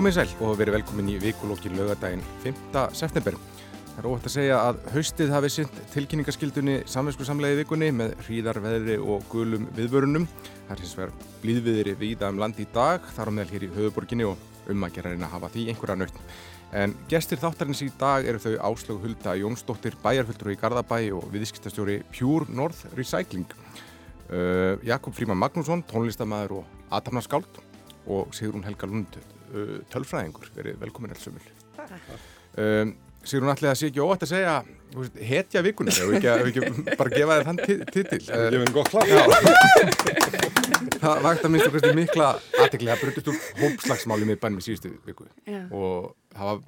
Komið sæl og verið velkomin í vikulóki lögadaginn 5. september. Það er óvægt að segja að haustið hafi sýnt tilkynningaskildunni samvinsku samleiði vikunni með hríðarveðri og gulum viðvörunum. Það er hins vegar blíðviðri viða um land í dag, þar á meðal hér í höfuborginni og um að gera reyna að hafa því einhverja nöytt. En gestir þáttarins í dag eru þau Áslögu Hulda Jónsdóttir, bæjarfulltrú í Garðabæ og viðskiptastjóri Pure North Recycling. Uh, Jakob Fríman Magnússon, tónlistamæður og aðtamnarskáld og Sigrún Helga Lund, uh, tölfræðingur, verið velkomin alls sömul. Um, Sigrún ætlaði að sé ekki óvægt að segja hetja vikunar, ef við ekki, ekki bara gefa þér þann titil. Það er gefinn gott klart. Það vakt að minnst okkur mikla aðtekli, það brutist úr hópslagsmáli með bænum í síðustu viku Já. og það var,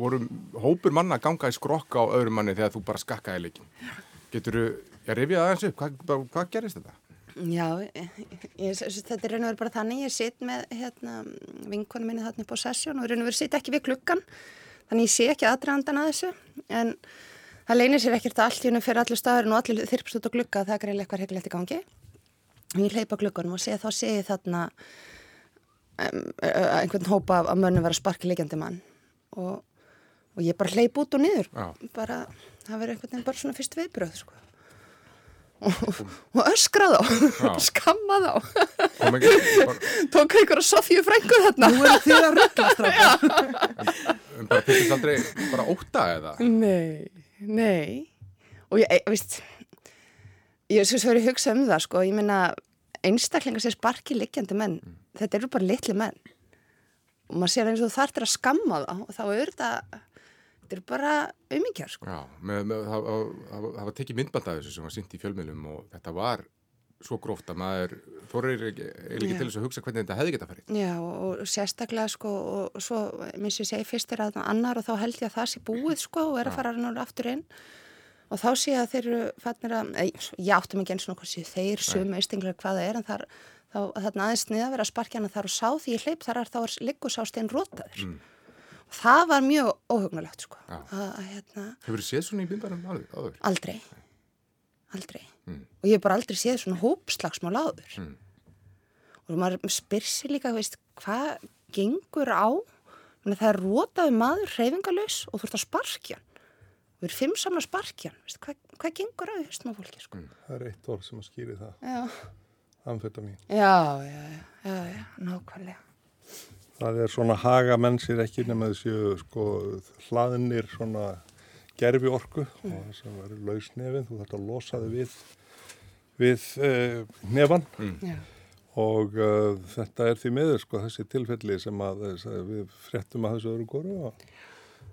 voru hópur manna að ganga í skrokk á öðrum manni þegar þú bara skakkaði leikin. Getur þú, ég rifjaði aðeins upp, hvað, hvað gerist þetta? Já, ég, þetta er raun og verið bara þannig, ég sitt með hérna, vinkonum minni þarna upp á sessjón og raun og verið sitt ekki við klukkan, þannig ég sé ekki aðdraðandan að þessu, en það leynir sér ekkert allt í húnum fyrir allir staðurinn og allir þyrpst út á glukka að það er greiðlega eitthvað hegilegt í gangi. Ég hleypa glukkanum og sé, þá sé ég þarna um, einhvern hópa af, mönnum vera sparki líkjandi mann og, og ég bara hleyp út og niður, Já. bara, það verður einhvern veginn bara svona fyrst viðbröð, sko. Og, og öskrað á, Já. skammað á Kom ekki, bara, tók einhverja Sofíu frængu þarna. Nú eru þið að ruggla strákar. um, bara fyrst aldrei bara óta eða? Nei, nei. Og ég, ég veist ég er svo svo verið að hugsa um það sko, ég meina einstaklingar sem sparki liggjandi menn þetta eru bara litli menn. Og maður sér eins og þú þarftir að skamma það og þá er þetta þetta eru bara umíkjar sko. Já, með, með, það, það, það, það var tekið myndband af þessu sem var sýnt í fjölmiðlum og þetta var svo gróft að maður þorir ekki, ekki til þess að hugsa hvernig þetta hefði geta farið. Já, og, og sérstaklega sko og svo, minnst ég segi fyrst er að annar og þá held ég að það sé búið sko og er að fara náður aftur inn. Og þá sé ég að þeir eru fannir að, ég áttum ekki eins og hvað sé þeir sömu eistinglega hvað það er en þar, þá þarna aðeins niða vera að sparkja hana þar og sá því ég hleyp þar er þá er liggusástein rótaður Mm. Það var mjög óhugnulegt sko hérna, Hefur þið séð svona í myndbandum áður? áður? aldrei aldrei Mm. og ég hef bara aldrei séð svona hópslagsmál áður Mm. og maður spyr sér líka veist, hvað gengur á Menni, það er rótaði maður hreyfingalus og þú ert að sparkja við erum fimm saman að sparkja hvað, hvað gengur á maður fólki sko? Það er eitt orð sem að skýri það. já. Amfetamin. já, já, já, já, já, nákvæmlega Það er svona haga mennsir ekki nema þessu sko hlaðinir svona gerfi orku og þess að vera lausnefin. Þú þarf að losa þig við, við uh, nefan já, og uh, þetta er því miður sko þessi tilfelli sem að að við fréttum að þessu öðru góru og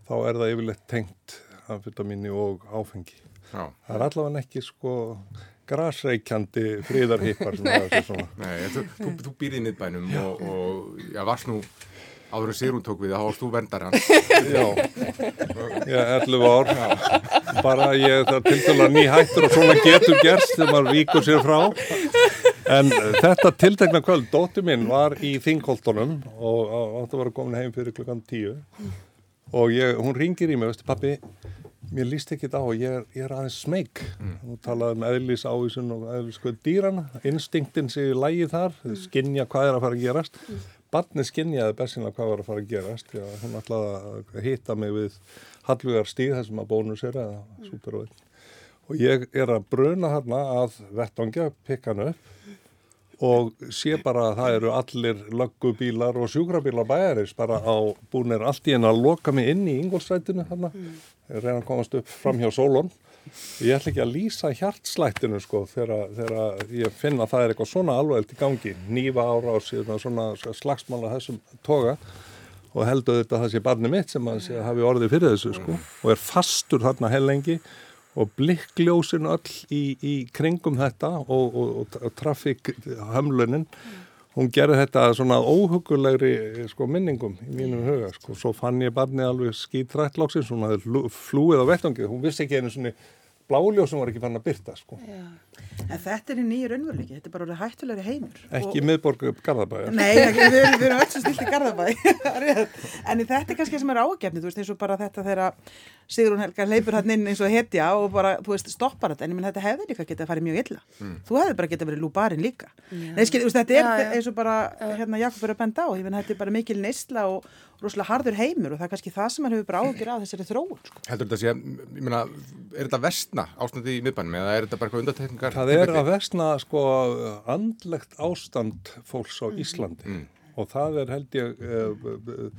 þá er það yfirleitt tengt amfetamini og áfengi. Já. Það er allavega ekki sko grasreikjandi fríðarhippar. Nei, þú, þú, þú býrði í miðbænum og, og já, varst nú áður en Sigrún tók við það, þá varst þú verndar hann. Já, ég er 11 ár, bara ég það til dæla nýhættur og svona getur gerst þegar maður víkur sér frá. En þetta tiltekna kvöld, dóttir minn var í Þingholtunum og átti að vera komin heim fyrir klukkan tíu og ég, hún ringir í mig, veistu pappi, mér líst ekki þetta á og ég er, ég er aðeins smeg. Hún talaði um eðlis ávísun og eðlis hvað dýrana, instinktinn sé í lægi þar, skinja hvað er að fara að gerast. Barni skinjaði bersinlega hvað var að fara að gerast, já, hún ætlaði að hitta mig við Hallvíðar stíð þessum að bónus er eða supervæð. Og ég er að bruna hérna að vettangja, pikka hann upp og sé bara að það eru allir löggubílar og sjúkrabílar bæjarins bara á búinir allt í en að loka mig inn í Ingolstrætinu hérna, ég reyna að komast upp fram hjá Sólon ég ætla ekki að lýsa hjartslættinu sko þegar, ég finna að það er eitthvað svona alveg í gangi, nýfa ára og síðan svona slagsmála þessum toga. Og heldur þetta að það sé barni mitt sem að hafi orðið fyrir þessu sko. Og er fastur þarna heilengi og blikkljósin öll í, í kringum þetta og, og, og trafikhamlunin hún gerði þetta svona óhugulegri sko, minningum í mínum huga sko. svo fann ég barni alveg skítrættlóksins hún hafði flú- flúið á vettangið, hún vissi ekki einu svona bláljósum var ekki fann að byrta sko. En þetta er í nýju raunveruleiki, þetta er bara hættulegri heimur. Ekki og... miðborgu Garðabæjar. Nei, ekki, við, við erum öll sem stilt í Garðabæ. en þetta er kannski sem er ágefni, þú veist, eins og bara þetta þegar Sigrun Helga leipur hann inn eins og hetja og bara, þú veist, stoppar þetta. En ég menn, þetta hefði líka getið að fara mjög illa. Mm. Þú hefði bara getið að vera lúbarinn líka. Já. Nei, skil, þetta er já, já. eins og bara, hérna, Jakob er að benda á. Ég menn, þetta er bara mikil neysla og rosalega hardur heimur og það er kannski það sem hann hefur bara ágjur að þessari þróun. Sko. Heldur þetta að sé, ég menna, er þetta vestna ástandi í miðbænum eða er þetta bara eitthvað undartekningar? Það er að vestna sko andlegt ástand fólks á mm. Íslandi mm. og það er held ég uh,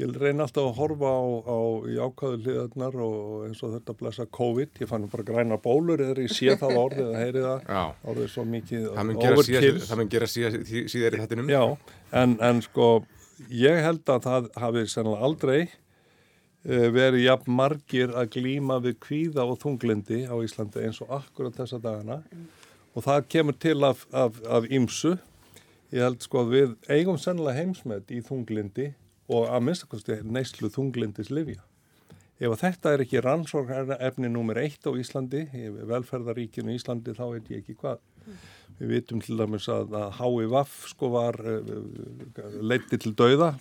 ég reyna alltaf að horfa á, á jákvæðu hliðarnar og eins og þetta blessa COVID, ég fann bara græna bólur eða ég sé það orðið að heyri það orðið svo mikið overkill Það mun gera síðar, síðar í þettinum Já, en, en sko ég held að það hafi sennilega aldrei uh, verið jafn margir að glýma við kvíða og þunglindi á Íslandi eins og akkurat þessa dagana og það kemur til af, af, af ymsu. Ég held sko að við eigum sennilega heimsmet í þunglindi og að minnstakosti neyslu þunglindis livja. Ef þetta er ekki rannsóknarefni nummer eitt á Íslandi, velferðaríkinu Íslandi, þá veit ég ekki hvað. Við vitum til dæmis að HIVAF sko var uh, leiti til dauða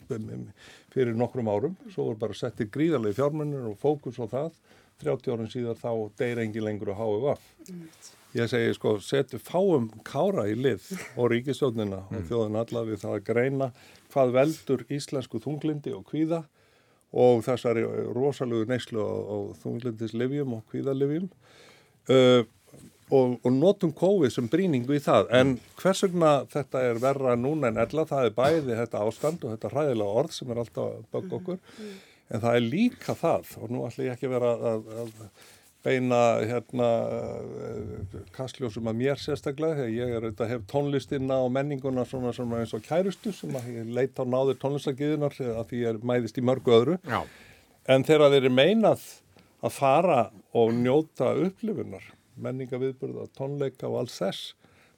fyrir nokkrum árum, svo voru bara settið gríðarlega fjármennir og fókus á það. 30 árum síðar þá deyra engi lengur á HIVAF. Ég segi sko, setju fáum kára í lið og ríkistjónina mm. og þjóðin alla við það að greina hvað veldur íslensku þunglindi og kvíða og þessari rosalega neyslu á, á þunglindislivjum og kvíðalivjum uh, og, og notum COVID sem bríningu í það. En hvers vegna þetta er verra núna en ella, það er bæði þetta ástand og þetta ræðilega orð sem er alltaf bögg okkur, en það er líka það og nú ætlum ég ekki vera að, að beina hérna kastljósum að mér sérstaklega ég er auðvitað hef tónlistina og menninguna svona svona eins og kærustu sem að ég leita á náður tónlistagiðunar að því ég er mæðist í mörgu öðru Já. en þegar þeir eru meinað að fara og njóta upplifunar menningaviðburða, tónleika og alls þess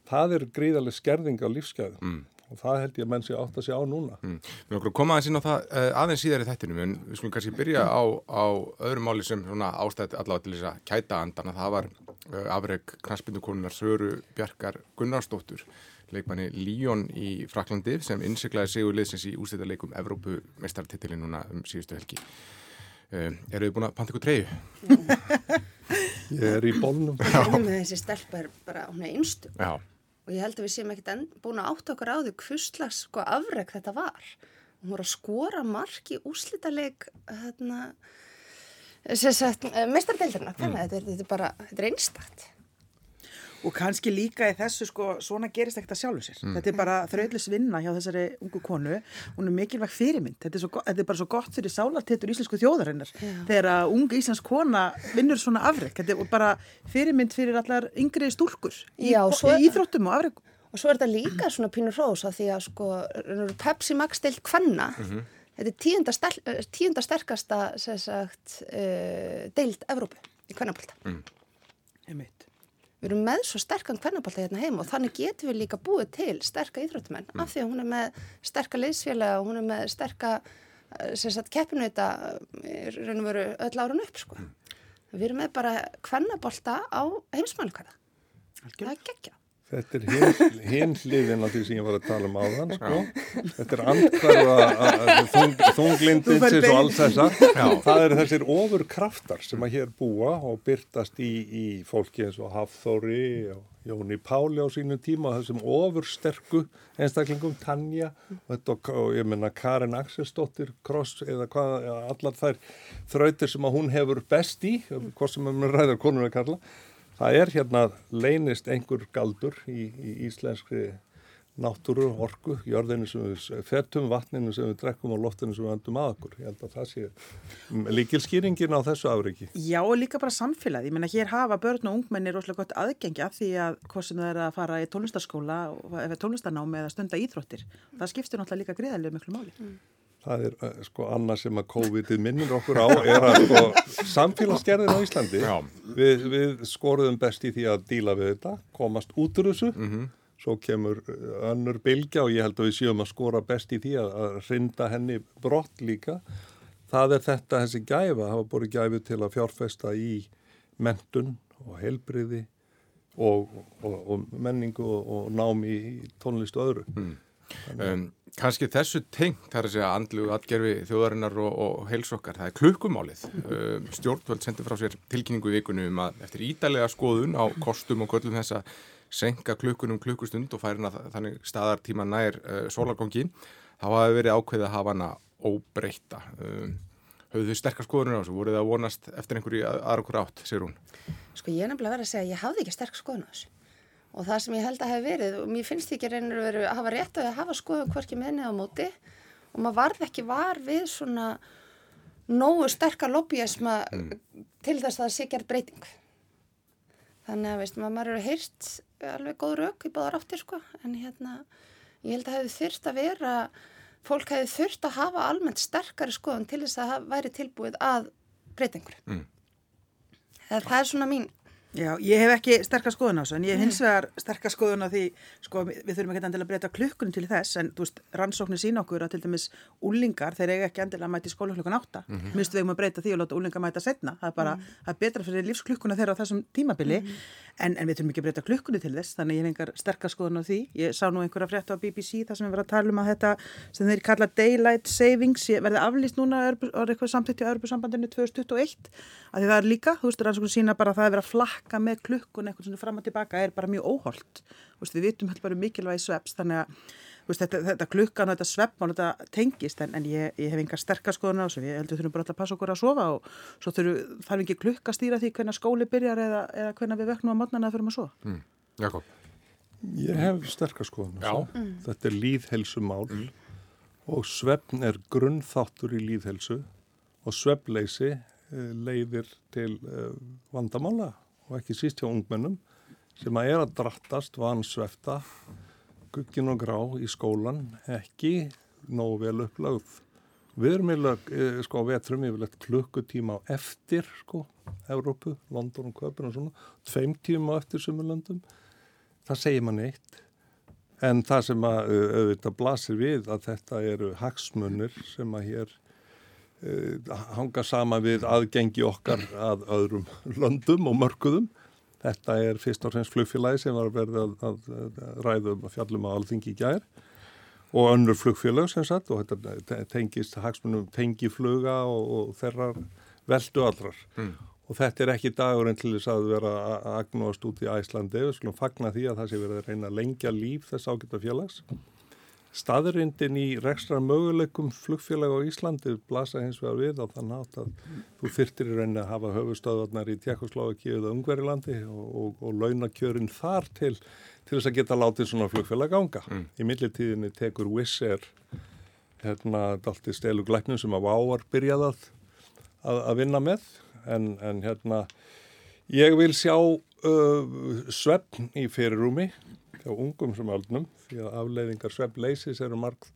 það er gríðarlega skerðing á lífsgæðum mm og það held ég að menn sé átt að sé á núna. Mm. Við okkur koma aðeins inn á það uh, aðeins síðar í þettinum en við skulum kannski byrja á, á öðrum máli sem ástæði allavega til þess að kæta andan að það var uh, afreg knastbyndukonunar Söru Bjarkar Gunnarsdóttur leikmanni Líón í Fraklandi sem innsiklaði sigur liðsins í ústættarleikum Evrópu mestartitilin núna um síðustu helgi. Uh, eru þið búin að panta ykkur treyju? Ég er í bólnum. Þessi stelp er bara, hún er einstum. Já og ég held að við séum ekkert búin að átta okkur á því hvustlags sko afreg þetta var. Hún voru að skora mark í úslítaleg hérna, mestardeildirna, mm. þetta, þetta er bara, þetta er einstakt og kannski líka í þessu sko svona gerist ekkert að sjálfu sér mm. þetta er bara þröðlis vinna hjá þessari ungu konu hún er mikilvægt fyrirmynd þetta er, svo, þetta er bara svo gott fyrir sálartettur íslensku þjóðarinnar Já. þegar að unga íslensk kona vinnur svona afreg þetta er bara fyrirmynd fyrir allar yngri stúlkur í, Já, svo, í íþróttum og afregum og svo er þetta líka svona pínur rós að því að sko Pepsi Max deilt hvenna mm -hmm. þetta er tíunda, stel, tíunda sterkasta sagt, uh, deilt Evrópu í hvennapölda mm. Einmitt við erum með svo sterkan kvennabálta hérna heima og þannig getum við líka búið til sterka íþróttumenn mm. af því að hún er með sterka liðsfélag og hún er með sterka eh, keppinauta eh, raun og veru öll árun upp sko. mm. við erum með bara kvennabálta á heimsmælkvæða það er geggja Þetta er hinn hliðin af því sem ég var að tala um áðan, sko. Þetta er andkvæða þung, þunglindins og alls þessa. Það eru þessir ofurkraftar sem að hér búa og byrtast í, í fólki eins og Hafþóri og Jóni Páli á sínu tíma og þessum ofursterku einstaklingum, Tanja og, og ég menna Karin Axelsdóttir, Kross eða hvað, allar þær þrautir sem að hún hefur best í, hvort sem að ræðar konur að kalla það er hérna leynist einhver galdur í, í íslenskri náttúru, orku, jörðinu sem við fettum, vatninu sem við drekkum og loftinu sem við öndum að okkur. Ég held að það sé líkilskýringin á þessu afriki. Já og líka bara samfélag. Ég menna hér hafa börn og ungmenni rosalega gott aðgengja því að hvað sem það er að fara í tónlistaskóla eða tónlistanámi eða stunda íþróttir. Það skiptir náttúrulega líka greiðarlega miklu máli. Mm. Það er uh, sko annað sem að COVID-ið minnir okkur á er að sko samfélagsgerðin á Íslandi við, við skoruðum best í því að díla við þetta, komast út úr þessu mm -hmm. svo kemur uh, önnur bilgja og ég held að við séum að skora best í því að, að rinda henni brott líka það er þetta þessi gæfa, var búin gæfi til að fjárfesta í mentun og heilbriði og, og, og menningu og nám í tónlist og öðru. Mm. Um, Kanski þessu tengt, það er að segja andlu atgerfi þjóðarinnar og, og heilsokkar, það er klukkumálið. Um, stjórnvöld sendi frá sér tilkynningu í vikunum um að eftir ídalega skoðun á kostum og göllum þess að senka klukkunum klukkustund og færina þannig staðartíma nær uh, sólargongi, þá hafi verið ákveðið að hafa hana óbreyta. Um, Hauðu þau sterkar skoðunir á þessu? Voruð það að vonast eftir einhverju aðra okkur átt, segir hún? Sko ég er nefnilega verið að segja að ég hafði ekki sterk skoðun á þessu og það sem ég held að hef verið og mér finnst ekki reynir að vera að hafa rétt að hafa skoðum hvorki meðni á móti og maður varð ekki var við svona nógu sterkar lobbyisma mm. til þess að það sé gerð breyting þannig að veist maður eru heyrst alveg góð rauk í báðar áttir sko en hérna ég held að hefur þurft að vera fólk hefur þurft að hafa almennt sterkari skoðum til þess að það væri tilbúið að breytingur mm. það, það er svona mín Já, ég hef ekki sterkast skoðun á þessu en ég hef hins vegar sterkast skoðun á því sko við þurfum ekki endilega að breyta klukkunum til þess en veist, rannsóknir sína okkur að til dæmis úlingar, þeir eiga ekki endilega að mæti skóla klukkan átta, mm -hmm. minnstu við um að breyta því og láta úlingar mæta setna, það er bara mm -hmm. það er betra fyrir lífsklukkuna þeirra á þessum tímabili mm -hmm. en, en við þurfum ekki að breyta klukkunum til þess þannig ég hef engar sterkast skoðun á því ég sá nú einhverja frétt á BBC þar sem við varum að tala að þetta sem þeir kalla daylight savings verði aflýst núna og eitthvað samtitt í Örbjörnsambandinu 2021 að því það líka, þú veist, rannsóknir sína bara að það verið að flakka með klukkun eitthvað svona fram og tilbaka er bara mjög óholt. Veist, við vitum heldur bara um mikilvægi sveps þannig að veist, þetta, þetta klukkan og þetta sveppmál þetta tengist en, en ég, ég hef engar sterkar skoðun á þessu. Ég heldur þurfum bara alltaf að passa okkur að sofa og svo þurfum, þarf ekki klukka að stýra því hvernig skóli byrjar eða, eða hvernig við vöknum á mótnana að fyrir að sofa. Mm. Jakob? Ég hef sterkar skoðun mm. þetta er líðhelsumál mm. og sveppn er grunnþáttur í líðhelsu og sveppleysi eh, leiðir til uh, vandamála og ekki síst hjá ungmennum sem að er að drattast vansvefta guggin og grá í skólan ekki nógu vel upplögð. Við erum yfirlega, eh, sko, vetrum yfirlegt klukkutíma á eftir, sko, Európu, London og Köpun og svona, tveim tíma á eftir sumurlöndum. Það segir mann eitt. En það sem að eh, auðvitað blasir við að þetta eru hagsmunir sem að hér hanga sama við aðgengi okkar að öðrum löndum og mörguðum Þetta er fyrst og fremst flugfélagi sem var verið að, að, að ræðum að fjallum á alþingi í gær og önnur flugfélag sem sagt og þetta tengist hagsmunum tengifluga og, og þeirra veldu allrar. Mm. Og þetta er ekki dagurinn til þess að vera að agnóast út í Æslandi. Við skulum fagna því að það sé verið að reyna að lengja líf þess ágæta félags staðrindin í rekstra möguleikum flugfélag á Íslandi blasa hins vegar við á þann nátt að þú þyrtir í rauninni að hafa höfustöðvarnar í Tjekkoslovaki eða Ungverilandi og, og, og launakjörin þar til til þess að geta látið svona flugfélag ganga. Mm. Í millitíðinni tekur Wizz Air hérna dalti stelu glæknum sem að Váar byrjaði að, að, að vinna með en, en hérna ég vil sjá uh, svefn í fyrirrúmi hjá ungum sem aldnum því að afleiðingar svefnleysis eru marg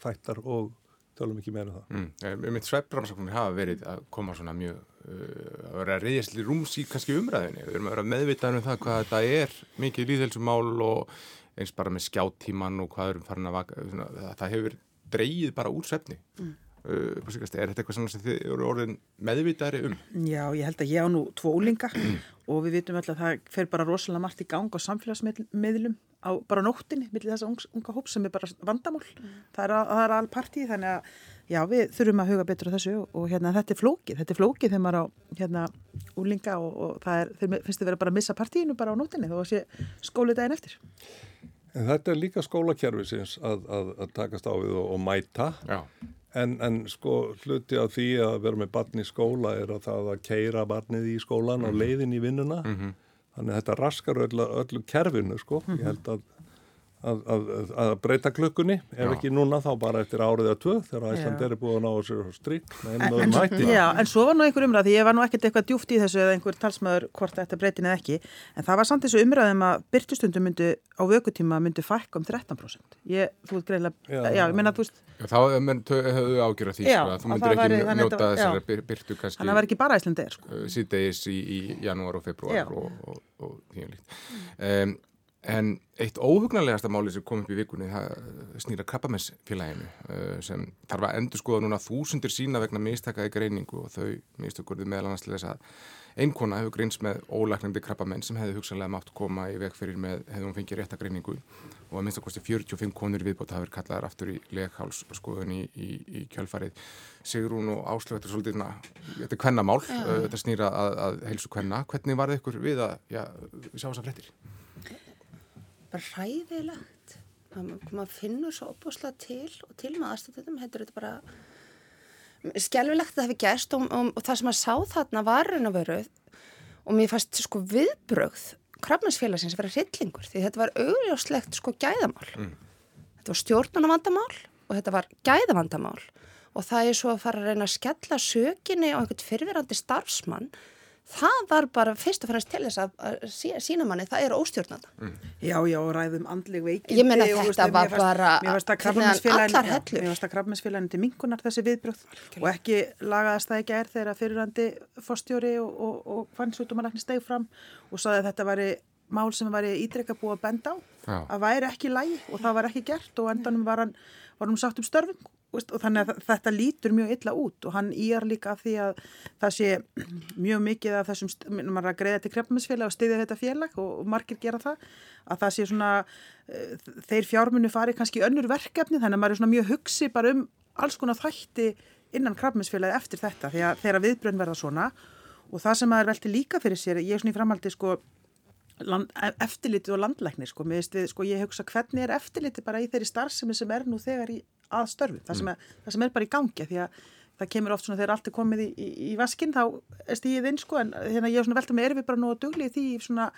þættar og tölum ekki meira um það. Mm. Mitt svefnbramsakunni hafa verið að koma svona mjög uh, að vera reyðisli rúms í kannski umræðinni. Við erum að vera meðvitaður um það hvað þetta er mikið líðhelsumál og eins bara með skjáttíman og hvað erum farin að vaka. Það hefur dreyið bara úr svefni. Mm. Uh, er þetta eitthvað sem þið eru orðin meðvitaðri um? Já, ég held að ég á nú tvo ólinga og við vitum alltaf að það fer bara rosalega margt í gang á samfélagsmiðlum á bara nóttinni millir þessa unga, unga hóp sem er bara vandamál mm. það er, er all partí þannig að já, við þurfum að huga betur á þessu og hérna þetta er flókið, þetta er flókið þegar maður á hérna úlinga og, og það er, þeir finnst þið verið bara að missa partíinu bara á nóttinni þó að sé skólið daginn eftir En þetta er líka skólakerfisins að, að, að takast á við og, og mæta já En, en sko hluti af því að vera með barn í skóla er að það að keira barnið í skólan og mhm. leiðin í vinnuna. Mm -hmm. Þannig að þetta raskar öllu, öllu kerfinu sko. Mm -hmm. Ég held að að, að, að breyta klukkunni ef já. ekki núna þá bara eftir árið að tvö þegar Æsland er búin á sér strík en, en, já, en svo var nú einhver umræð því ég var nú ekkert eitthvað djúft í þessu eða einhver talsmaður hvort þetta breytin eða ekki en það var samt þessu umræðum að byrtustundum myndi á vökutíma myndi fækka um 13% ég, þú veist greiðilega, já, já, ég menna þú veist Þá hefðu ágjörða því sko, að þú myndir ekki var, njóta þessari byrtu kannski Þannig að það var ekki bara Æslandeir sko. síðdeis í, í janúar og februar og, og, og því um, En eitt óhugnarlegasta máli sem kom upp í vikunni, snýra krabbamessfélaginu sem þarf að endur skoða núna þúsundir sína vegna mistakaði greiningu og þau annars til þess að einkona hefur greins með ólæknandi krabbamenn sem hefði hugsanlega mátt koma í veg fyrir með hefði hún fengið rétta greiningu og að minnstakosti 45 konur viðbót hafi verið kallaðar aftur í leghálsskoðun í, í, í kjölfarið. Sigrún og Áslöftur svolítið, þetta er kvennamál, þetta snýra að, að heilsu kvenna. Hvernig var það ykkur við að já, sjá þess að frettir? Bara hræðilegt. maður finnur svo opbúslega til og til með aðstættum heitur þetta bara skjálfilegt að það hefði gerst og, og, og það sem að sá þarna var raun og veru og mér fannst sko viðbrögð krafnarsfélagsins að vera hryllingur því þetta var augljóslegt sko gæðamál mm. þetta var stjórnunavandamál og þetta var gæðavandamál og það er svo að fara að reyna að skella sökinni á einhvern fyrirverandi starfsmann það var bara fyrst og fremst til þess að sína manni, það er óstjórnanda. Mm. Já, já, ræðum andlig veikindi Ég menna þetta var fast, bara allar hellur. Mér varst að krafminsfélagin til mingunar þessi viðbröð og ekki lagaðast það ekki er þegar fyrirandi fórstjóri og, og, og fannsútumalækni steg fram og saði að þetta væri mál sem væri ídreika búið að benda á. Já. að væri ekki lægi og það var ekki gert og endanum var hann, var hann sagt um störfing og þannig að þetta lítur mjög illa út og hann íjar líka af því að það sé mjög mikið af þessum, maður er að greiða til kreppuminsfélag og stiðja þetta félag og, og margir gera það, að það sé svona uh, þeir fjármunni fari kannski önnur verkefni þannig að maður er svona mjög hugsi bara um alls konar þætti innan kreppuminsfélagi eftir þetta því að þeirra viðbrönd verða svona og það sem maður velti líka fyrir sér, ég er svona í framhaldi sko Land, eftirliti og landlæknir sko, við, sko ég hugsa hvernig er eftirliti bara í þeirri starfsemi sem er nú þegar í að störfu, það sem, mm. það sem er bara í gangi því að það kemur oft svona þegar allt er komið í, í, í vaskinn þá er stíðið inn sko en hérna ég er svona veltað með er við bara nú að dugli því svona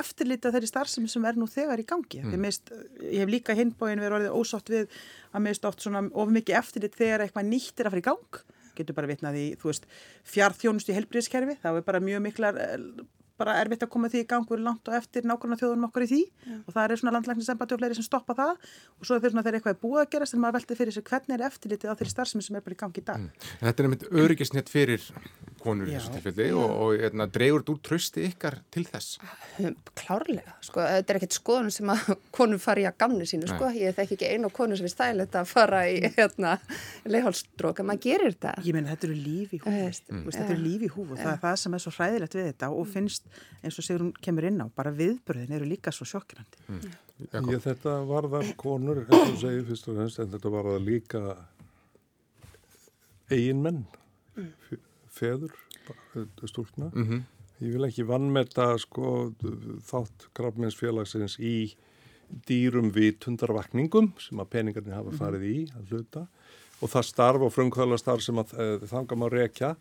eftirlita þeirri starfsemi sem er nú þegar í gangi mm. mist, ég hef líka hinbóin verið orðið ósátt við að mist oft svona of mikið eftirlit þegar eitthvað nýtt er að fara í gang getur bara vitnað í, þú veist, fjárþjónust í helbriðskerfi, þá er bara mjög miklar bara erfitt að koma því í gang við erum langt og eftir nákvæmlega þjóðunum okkur í því Já. og það er svona landlækningssambandi og fleiri sem stoppa það og svo er þeir svona þegar eitthvað er búið að gerast en maður veldi fyrir sig hvernig er eftirlitið á þeirri starfsemi sem er bara í gangi í dag. Mm. Þetta er einmitt öryggisnett fyrir konur í þessu tilfelli og, og hérna, dreygur þú trösti ykkar til þess? Klárlega, sko, þetta er ekkert skoðun sem að konur fari að gamni sínu, sko, ég þekk ekki einu konu sem er stælet að fara í hérna, leihálsdrók, en maður gerir þetta. Ég menn, þetta eru líf í húf, mm. þetta eru líf í húf og það er það sem er svo hræðilegt við þetta og finnst eins og segur hún kemur inn á, bara viðbröðin eru líka svo sjokkirandi. Mm. Ég, þetta varðar konur, eins og segir fyrst og fremst, en þetta varðar líka eigin menn, mm. feður, stúlkna. Mm -hmm. Ég vil ekki vannmeta sko, þátt krafminsfélagsins í dýrum vitundarvakningum sem að peningarnir hafa mhm. farið í að hluta og það starf og frumkvöðlastarf sem að uh, þanga má rekja.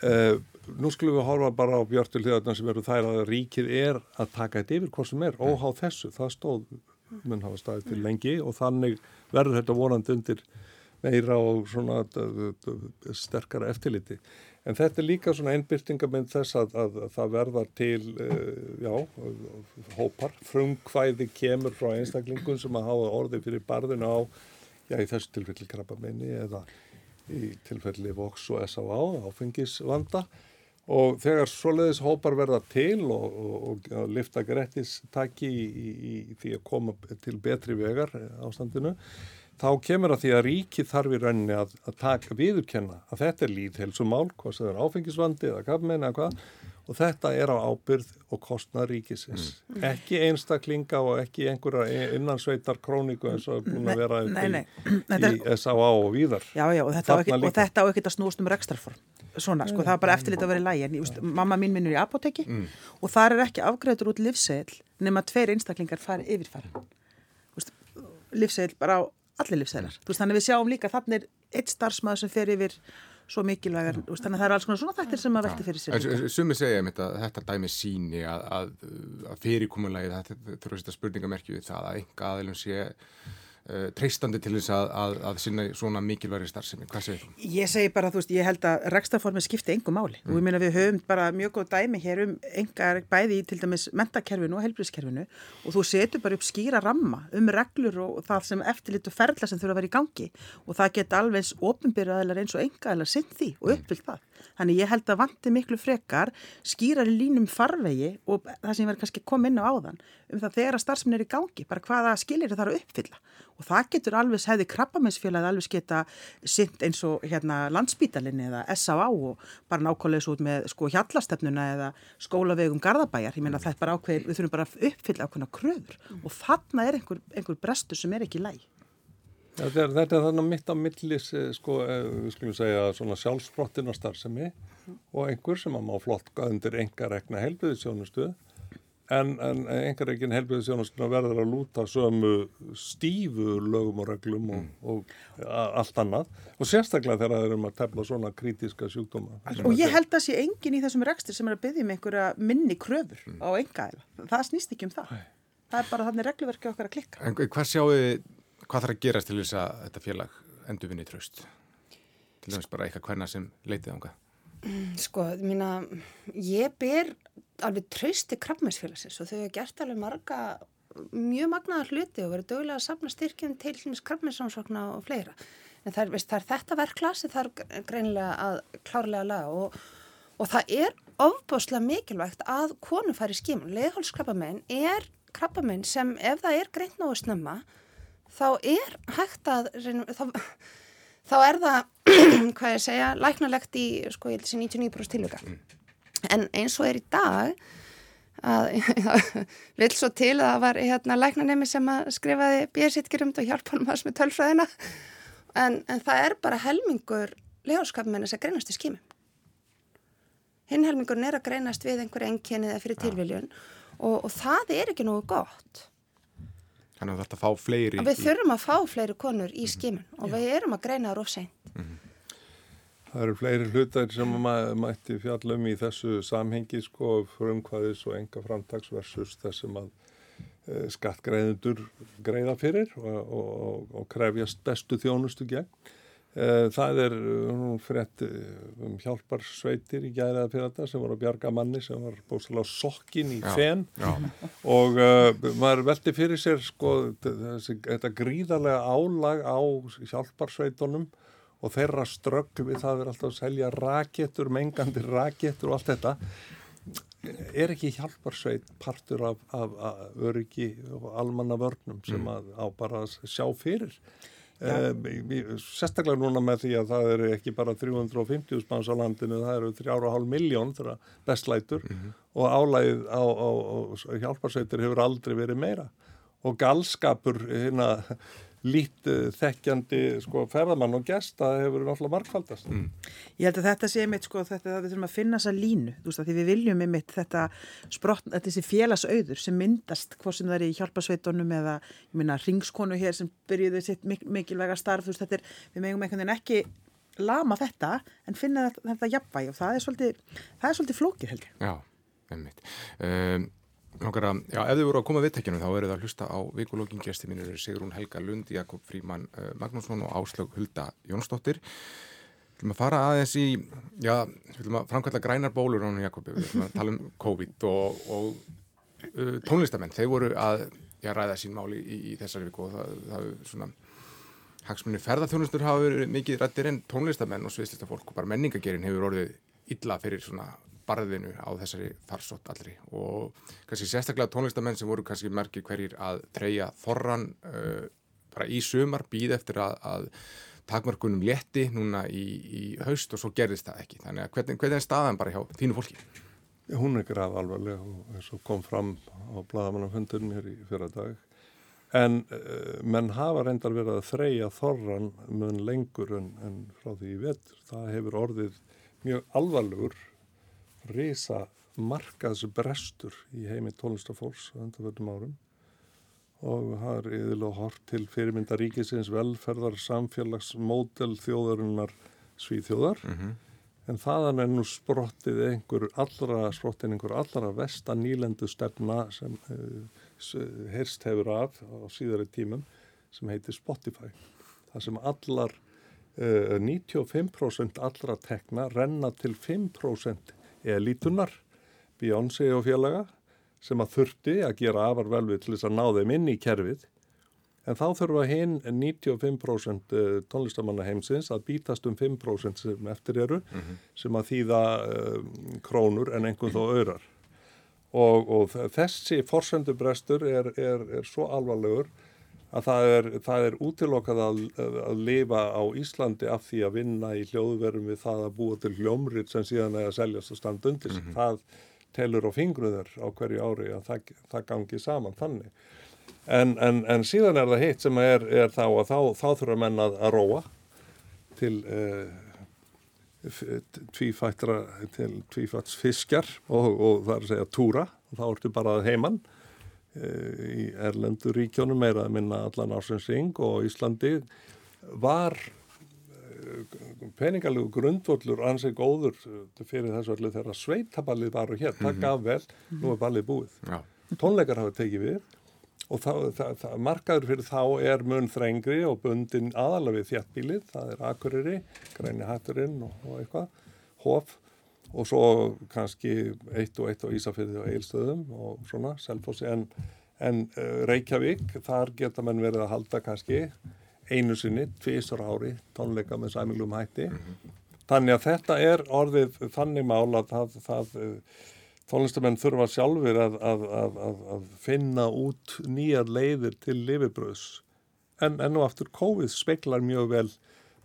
Uh, nú skulum við horfa bara á björtul hljóðarna sem eru þær að ríkið er að taka þetta yfir hvort sem er, óhá þessu. Það stóð, mun hafa staðið til lengi og þannig verður þetta vonandi undir meira og svona sterkara eftirliti. En þetta er líka svona einbyrtingamind þess að, að, að það verða til uh, já, hópar. Frumkvæði kemur frá einstaklingum sem að hafa orði fyrir barðinu á já, í þessu tilfelli krabbamenni eða í tilfelli Vox og S.A.A. áfengisvanda og þegar svoleiðis hópar verða til og, og, og lifta grettistakki í, í, í því að koma til betri vegar ástandinu þá kemur að því að ríki þarf í rauninni að, að taka viðurkenna að þetta er líðhelsumál, hvað sem er áfengisvandi eða kafmeina eða hvað og þetta er á ábyrð og kostnað ríkisins. Mm. Ekki einstaklinga og ekki einhverja innansveitar króniku eins og er búin að vera nei, nei, nei. í S.A.A. og víðar. Já, já, og þetta, þetta á ekki að snúst um rekstrarform. Svona, sko, það er bara eftirlit að vera í lægi. En just, mamma mín minnur í apoteki mm. og þar er ekki afgræður út livsegl nema tveir einstaklingar fari yfirfæra. Livsegl bara á allir livseglar. Þannig við sjáum líka þannig eitt starfsmæður sem fer yfir svo mikilvægar, þannig að það er alls konar svona þættir sem að velti fyrir sér. Sumi segja um þetta, þetta dæmi síni að, að, að fyrirkomunlega þetta þurfa að setja spurningamerki við það að enga aðilum sé treystandi til þess að, að, að sinna svona mikilværi starfsemi. Hvað segir þú? Ég segi bara, þú veist, ég held að rekstaformi skipti engum máli mm. og ég meina við höfum bara mjög góð dæmi hér um engar bæði í til dæmis mentakerfinu og helbriðskerfinu og þú setur bara upp skýra ramma um reglur og það sem eftirlit og ferðla sem þurfa að vera í gangi og það geta alveg eins ofinbyrjaðilar eins og engaðilar sinn því og uppfyllt það. Þannig ég held að vanti miklu frekar skýrar í línum farvegi og það sem ég verði kannski kom inn á áðan um það þegar að starfsmenn er í gangi, bara hvaða skilir það að uppfylla og það getur alveg, hefði krabbamensfélagi alveg geta sint eins og hérna landsbítalinni eða S.A.A. og bara nákvæmlega svo út með sko hjallastefnuna eða skólavegum Garðabæjar, ég meina það er bara ákveð, við þurfum bara að uppfylla ákveðna kröfur mm. og þarna er einhver, einhver brestur sem er ekki læg. Ja, þetta, er, þetta er þannig mitt á millis, sko, eh, við skulum segja svona sjálfsbrottinastarðsemi mm. og einhver sem að má flott undir enga rekna helbiðisjónustuð En, en einhverjeginn helbiðisjónaskuna verður að lúta sömu stífu lögum og reglum og, mm. og allt annað og sérstaklega þegar það er um að tefla svona krítiska sjúkdóma. Og ég held að sé engin í þessum rekstur sem er að byggja með um einhverja minni kröfur mm. á enga eða. Það snýst ekki um það. Æ. Það er bara þannig regluverki okkar að klikka. En hvað sjáu þið, hvað þarf að gerast til þess að þetta félag endur vinni tröst? Til dæmis bara eitthvað hverna sem leitið ánga. Mm, sko, mína, ég ber alveg trausti krabbmæsfélagsins og þau hefur gert alveg marga mjög magnaðar hluti og verið dögulega að sapna styrkjum til krabbmæssánsvokna og fleira. En það er, veist, það er þetta verklas sem það er greinilega að klárlega laga og, og það er ofbáslega mikilvægt að konu fari skímun. Leðhólskrabbamenn er krabbamenn sem ef það er greint náðu snömma þá er hægt að þá, þá er það, hvað ég segja, læknalegt í, sko, ég held þessi 99% tilvika. Mm en eins og er í dag að vil svo til að það var hérna læknanemi sem að skrifaði björnsýtgjurumd og hjálpa hann maður með tölfræðina. En, en það er bara helmingur lejóskapmennis að greinast í skímum hinn helmingurinn er að greinast við einhverju enginni eða fyrir tilviljun og, og það er ekki nógu gott. Þannig að þetta fá fleiri Við í... þurfum að fá fleiri konur í skímun og Já. við erum að greina það rófseint mm -hmm. Það eru fleiri hlutar sem maður mætti fjallum í þessu samhengi sko frumkvæðis og enga framtags versus þessum að e, skattgreðendur greiða fyrir og, og, og krefjast bestu þjónustu gegn. E, það er frétt um hjálparsveitir í gæriða fyrir þetta sem voru að bjarga manni sem var á sokkin í fenn. og e, maður veldi fyrir sér sko þessi, þetta gríðarlega álag á hjálparsveitunum og þeirra ströggl við það er alltaf að selja rakettur, mengandi rakettur og allt þetta er ekki hjálparsveit partur af, af, af öryggi og almanna vörnum sem mm. að á bara að sjá fyrir ja. eh, sérstaklega núna með því að það eru ekki bara 350 spáns á landinu, það eru 3,5 miljón þegar bestlætur mm -hmm. og álægið á, á, á hjálparsveitur hefur aldrei verið meira og galskapur hérna lít þekkjandi sko, ferðamann og gesta hefur náttúrulega markfaldast. Mm. Ég held að þetta sé mitt sko þetta að við þurfum að finna þessa línu þú veist að því við viljum mitt þetta sprott, þetta þessi félagsauður sem myndast hvort sem það er í hjálpasveitunum eða ég minna ringskonu hér sem byrjuði sitt mik mikilvæga starf þú veist þetta er, við megum einhvern veginn ekki lama þetta en finna þetta, þetta jafnvægi og það er svolítið, það er svolítið flókir heldur. Já, einmitt. Um, Að, já, ef þið voru að koma viðtækjunum þá eru það að hlusta á vikulókin gæsti mínir Sigrún Helga Lund, Jakob Fríman eh, Magnússon og Áslög Hulda Jónsdóttir. Við viljum að fara aðeins í já, við viljum að framkvæmla grænar bólur ánum Jakob, við viljum að tala um COVID og, og uh, tónlistamenn. Þeir voru að já, ræða sín máli í, í þessari viku og það, það er svona hagsmunni ferðarþjónustur hafa verið mikið rættir en tónlistamenn og sviðslista fólk og bara menningagerinn hefur orðið illa fyrir svona barðinu á þessari farsótt allri. Og kannski sérstaklega tónlistamenn sem voru kannski merkir hverjir að treyja þorran uh, bara í sumar, býð eftir að, að takmarkunum létti núna í, í haust og svo gerðist það ekki. Þannig að hvernig, hvernig er staðan bara hjá þínu fólki? Hún er graf alvarlega og eins og kom fram á bladamannaföndunum hér í fyrra dag en uh, menn hafa reyndar verið að þreyja þorran mun lengur en, en frá því í vetur. Það hefur orðið mjög alvarlegur reysa markaðsbrestur í heimi tónlistafólks á undanfjöldum árum og það er yfirlega hort til fyrirmyndaríkisins velferðar samfélagsmódel þjóðarinnar svíþjóðar mm -hmm. en þaðan er nú sprottið einhver allra, sprottin einhver allra vestan nýlendu stefna sem uh, heyrst hefur af á síðari tímum sem heitir Spotify. Það sem allar, uh, 95% allra tekna renna til 5% elítunar, Beyoncé og félaga, sem að þurfti að gera afar vel við til þess að ná þeim inn í kerfið. En þá þurfa hinn 95% tónlistamanna heimsins að bítast um 5% sem eftir eru, sem að þýða uh, krónur en einhvern þó öðrar. Og, og þessi forsendubrestur er, er, er svo alvarlegur að það er, það er útilokkað að, að lifa á Íslandi af því að vinna í hljóðverum við það að búa til hljómrit sem síðan er að seljast og standa undir. Mm -hmm. Það telur á fingruður á hverju ári að það, það gangi saman þannig. En, en, en síðan er það hitt sem er, er þá að þá, þá þurfa menn að, að róa til uh, tvífættra til tvífætts fiskjar og, og það er að segja túra og þá ertu bara heimann í Erlendu ríkjónum meira að minna allan ásinsing og Íslandi var uh, peningalegu grundvöllur ansið góður fyrir þessu öllu þegar sveitaballið var og hér, það gaf vel, nú er ballið búið. Já. Tónleikar hafa tekið við og það, það, það, markaður fyrir þá er mun þrengri og bundin aðalega við þjættbílið, það er Akureyri, Græni Hatturinn og, og eitthvað, Hof og svo kannski eitt og eitt á Ísafyrði og Eilstöðum og svona, Selfossi, en, en uh, Reykjavík, þar geta mann verið að halda kannski einu sinni, tvísar ári, tónleika með sæmilum hætti. Mm -hmm. Þannig að þetta er orðið þannig mála að það, það tónlistamenn þurfa sjálfur að, að, að, að finna út nýjar leiðir til lifibröðs. En enn og aftur COVID speiklar mjög vel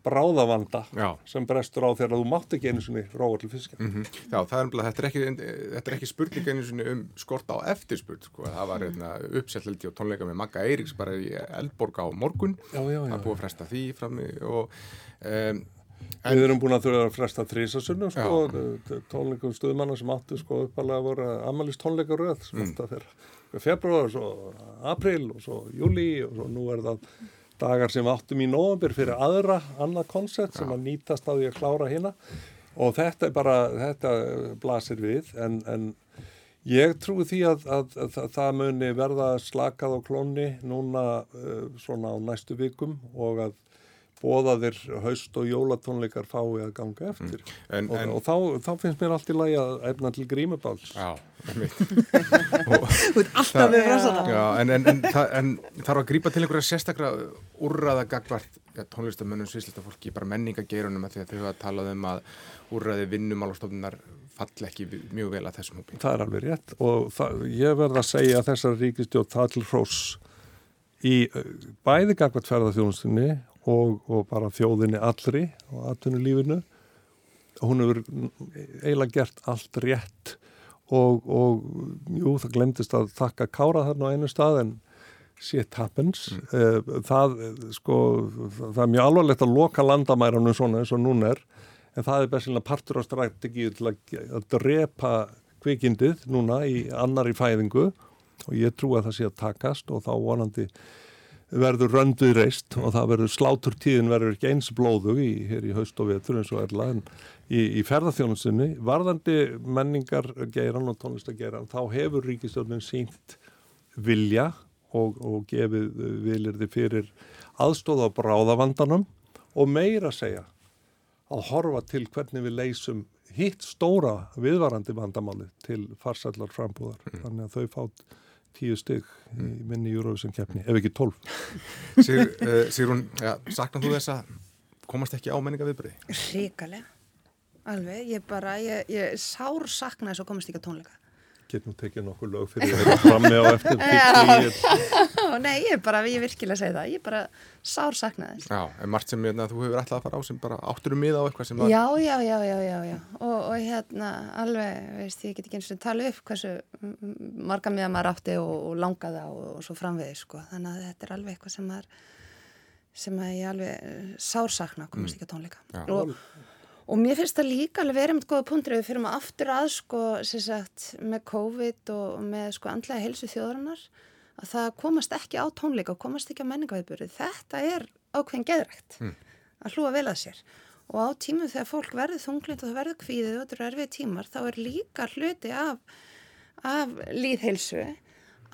bráðavanda Já. sem brestur á þegar þú mátt ekki einu svoni róa til fiskja. Mm -hmm. Já, það er umlað, þetta er ekki, þetta er ekki spurning einu svoni um skort á eftirspurt, sko. það var hérna, uppsettildi og tónleika með Magga Eiríks bara í Eldborg á morgun, já, já, já. það búið að fresta því fram í og um, En, við erum búin að þurfa að fresta þrísasunum sko, tónleikum stuðmanna sem áttu sko uppalega að voru amalist tónleikaröð sem mm. þetta fyrir februar, svo april og svo júli og svo nú er það dagar sem áttum í nógambur fyrir aðra annað koncept sem að nýtast á því að klára hérna og þetta er bara, þetta blasir við en, en ég trúi því að, að, að, að það muni verða slakað á klónni núna uh, svona á næstu vikum og að bóðaðir haust og jólatónleikar fái að ganga eftir. Mm. en, og, en, og þá, þá finnst mér allt í lagi að efna til grímubáls. Já, alltaf við rásana en, en þarf að grípa til einhverja sérstakra úrraða gagvart ja, tónlistamönnum, svislistafólki, bara menningageirunum að þau hafa talað um að úrraði vinnumálastofnunar fall ekki mjög vel að þessum hópi. Það er alveg rétt. Og það, ég verð að segja að þessar ríkistjóð það til hrós í bæði gagvart ferðarþjónustinni og, og bara þjóðinni allri og atvinnulífinu. Hún hefur eiginlega gert allt rétt og, og jú, það glemtist að þakka kára þarna á einu stað en shit happens. Mm. það, sko, það er mjög alvarlegt að loka landamæranum svona eins og núna er en það er bestilega partur á strategíu til að, að drepa kvikindið núna í annari fæðingu. Og ég trú að það sé að takast og þá vonandi verður rönduð reist og það verður sláturtíðin verður ekki eins blóðug í, hér í haust og vetur eins og erla en í, í ferðarþjónusinni varðandi menningar geiran og tónlistageiran þá hefur ríkistjórnin sínt vilja og, og gefið vilirði fyrir aðstóða á bráðavandanum og meira segja að horfa til hvernig við leysum hitt stóra viðvarandi vandamáli til farsallar frambúðar mm. þannig að þau fátt tíu stygg í mm. minni Eurovision keppni, ef ekki tólf Sigur, uh, Sigrun, ja, saknar þú þess að komast ekki á menninga viðbyrði? Ríkalega, alveg ég bara, ég, ég sár sakna þess að komast ekki á tónleika Get nú tekið nokkuð lög fyrir þetta frammi á eftir Nei, ég er bara, ég virkilega segi það ég er bara sár saknaði Já, en margt sem hérna, þú hefur alltaf að fara á sem bara átturum miða á eitthvað sem var Já, já, já, já, já, já. Og, og hérna alveg, veist, ég get ekki eins og tala upp hversu marga miða maður átti og, og langaða og, og svo framvegið sko. þannig að þetta er alveg eitthvað sem er sem að ég alveg sár sakna komast mm. ekki á tónleika og Og mér finnst það líka alveg verið með góða punktur ef við fyrir maður aftur að sko, sagt, með COVID og með sko andlega helsu þjóðarinnar að það komast ekki á tónleika og komast ekki á menningaviðbyrði. Þetta er ákveðin geðrækt mm. að hlúa vel að sér. Og á tímum þegar fólk verður þunglind og það verður kvíðið og þetta eru erfið tímar þá er líka hluti af, af líðhelsu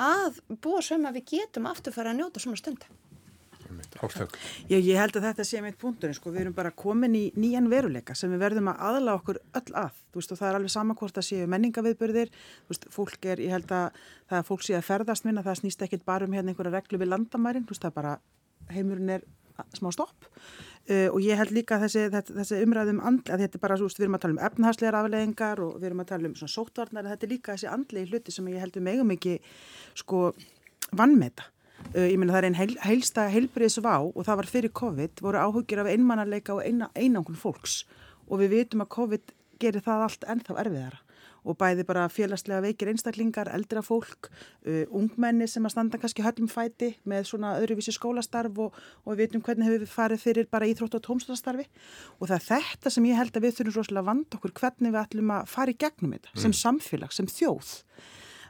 að búa sögum að við getum aftur fara að njóta svona stundar. Ástök. Já, ég held að þetta sé meitt punkturinn, sko, við erum bara komin í nýjan veruleika sem við verðum að aðla okkur öll að, veist, og það er alveg samankvort að séu menningaviðbörðir, veist, fólk er, ég held að það að fólk sé að ferðast minna, það snýst ekkit bara um hérna einhverja reglu við landamærin, veist, það bara, heimurinn er smá stopp. Uh, og ég held líka þessi, þessi umræðum andli, að þetta er bara, veist, við erum að tala um efnahaslegar afleggingar og við erum að tala um svona sótvarnar, þetta er líka þessi andli hluti sem ég held um eigum ekki, sko, vannmeta ég meina það er einn heil, heilsta heilbriðsvá og það var fyrir COVID, voru áhugir af einmannarleika og eina, einangun fólks. Og við vitum að COVID gerir það allt ennþá erfiðara. Og bæði bara félagslega veikir einstaklingar, eldra fólk, uh, ungmenni sem að standa kannski höllum fæti með svona öðruvísi skólastarf og, og við vitum hvernig hefur við farið fyrir bara íþrótt og tómstastarfi og það er þetta sem ég held að við þurfum rosalega að vanda okkur hvernig við ætlum að fara í gegnum þetta mm. sem samfélag, sem þjóð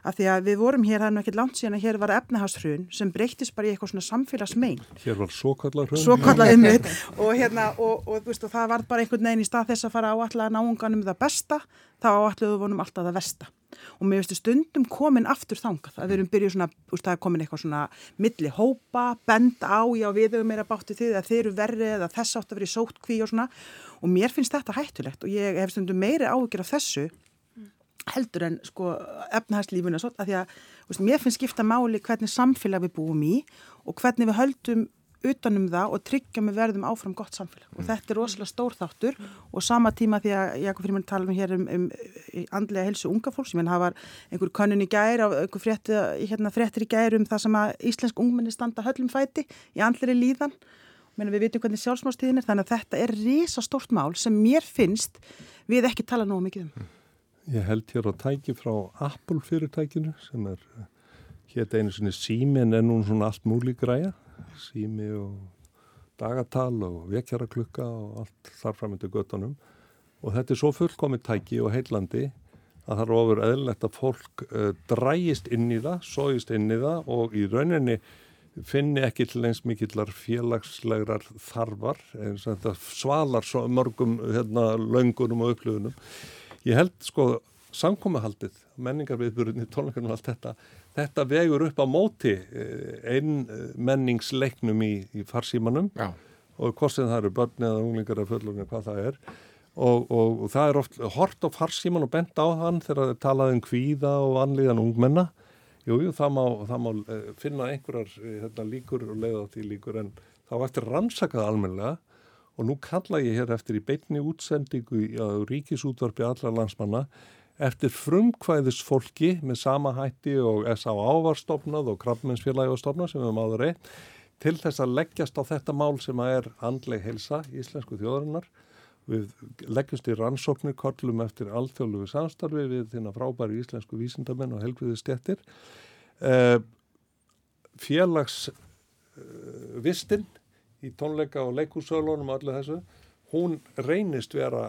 af því að við vorum hér, það er nú ekkert langt síðan að hér var efnaháshrun sem breytist bara í eitthvað svona samfélagsmein. Hér var svokallar hrun. Svokallar ymmið og hérna og, og, og, og það var bara einhvern veginn í stað þess að fara áallega náunganum það besta, þá áallega vonum alltaf það versta. Og mér veistu stundum komin aftur þangað, að við erum byrjuð svona, úst, það er komin eitthvað svona milli hópa, bend á, já við höfum meira bátti því að þeir eru verrið eða þess átt að vera í sótkví og svona og mér finnst þetta hættulegt og ég hef stundum meiri áhugir af þessu heldur en sko efnahagslífuna svo að því að veist, mér finnst skipta máli hvernig samfélag við búum í og hvernig við höldum utanum það og tryggja með verðum áfram gott samfélag mm. og þetta er rosalega stór þáttur mm. og sama tíma því að Jakob Fríman tala um hér um, um andlega helsu unga fólks, ég menn það var einhver kannun í gæri og einhver frétti, hérna, fréttir í gæri um það sem að íslensk ungmenni standa höllum fæti í andleri líðan Menni, við vitum hvernig sjálfsmástíðin er þannig að þetta er risa stórt mál sem mér finnst við ekki tala nógu mikið um. Mm. Ég held hér á tæki frá Apple fyrirtækinu sem er hér einu sinni sími en er nú svona allt múli græja, sími og dagatal og vekjaraklukka og allt þarframöndu göttunum og þetta er svo fullkomið tæki og heillandi að það er ofur eðlilegt að fólk uh, drægist inn í það, sógist inn í það og í rauninni finni ekki til eins mikillar félagslegrar þarfar, eins og þetta svalar mörgum hérna, löngunum og upplöfunum ég held sko samkómahaldið, menningarviðburðinni, tónleikunum og allt þetta, þetta vegur upp á móti eh, einn eh, menningsleiknum í, í farsímanum. Já. og hvort sem það eru börn eða unglingar eða fullungar, hvað það er. Og, og, og það er oft hort á farsíman og bent á hann þegar það talaði um kvíða og anliðan ungmenna. Jújú, það má, það má eh, finna einhverjar hérna, líkur og leiða því líkur en þá eftir rannsakað almenlega og nú kalla ég hér eftir í beitni útsendingu í ríkisútvarfi allar landsmanna eftir frumkvæðisfólki með sama hætti og S.A.A. var stopnað og Krabbmennsfélagi var stopnað sem við höfum áður eitt til þess að leggjast á þetta mál sem að er andleg helsa í Íslensku þjóðarinnar. Við leggjast í rannsóknir korlum eftir alþjóðlugu samstarfi við þína frábæri íslensku vísindamenn og helbriði stjættir. Eh, félagsvistinn uh, í tónleika og leikúsölunum og allir þessu, hún reynist vera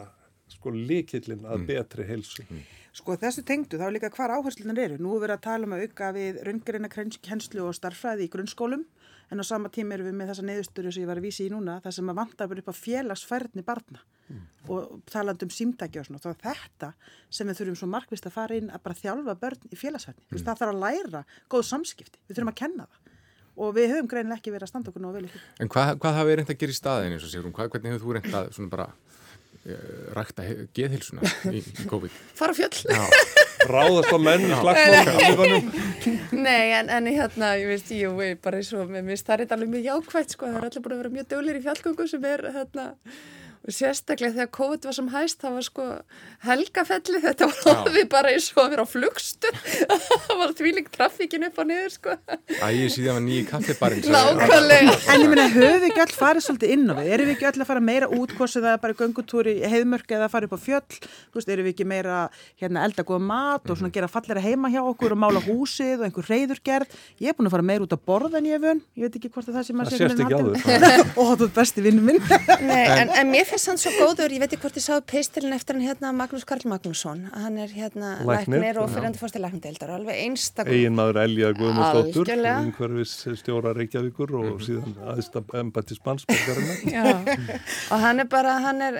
sko líkillin að mm. betri helsu. Mm. Sko þessu tengdu þá líka hvar áherslunar eru. Nú er verið að tala um að auka við raungarina kennslu og starfræði í grunnskólum en á sama tíma erum við með þessa neðustöru sem ég var að vísi í núna, það sem að vantar verið upp á félagsfærni barna mm. og taland um símtæki og svona. Þá er þetta sem við þurfum svo markvist að fara inn að bara þjálfa börn í félagsfærni. Mm. Það þarf að læra góð samskipti. Við þurfum að kenna það og við höfum greinilega ekki verið að standa okkur nú að velja því. En hvað, hvað hafið reynd að gera í staðin eins og sérum? Hvernig hefur þú reynd að svona bara uh, rækta geðhilsuna í, í COVID? Fara fjöll. Ráðast á menn í slagsmálum. Nei, en, en hérna, ég veist, jú, bara eins og mér er alveg mjög jákvægt, sko, það er allir búin að vera mjög dölir í fjallgöngu sem er, hérna, og sérstaklega þegar COVID var sem hæst það var sko helgafelli þetta var alveg bara eins og að vera á flugstu það var þvíling trafíkin upp og niður sko. Ægir síðan var nýji kaffibarinn Nákvæmlega. En ég minna, höfum við ekki öll farið svolítið inn á við? Erum við ekki öll að fara meira út hvort það er bara göngutúri heiðmörk eða að fara upp á fjöll? Þú veist, erum við ekki meira hérna, elda góða mat og svona mhm. gera fallera heima hjá okkur og mála húsið og einhver reyðurgerð ég er búin að fara meira út á borðan ég vun ég veit ekki hvort það sem að sé finnst hann svo góður, ég veit ekki hvort ég sáðu pistilin eftir hann hérna Magnús Karl Magnússon. Hann er hérna læknir og fyrir hann fórstu lækndeildar og alveg einstakur Egin maður Elja Guðmundsdóttur umhverfis stjóra Reykjavíkur og mhm. síðan aðsta embati spansborgarina og hann er bara, hann er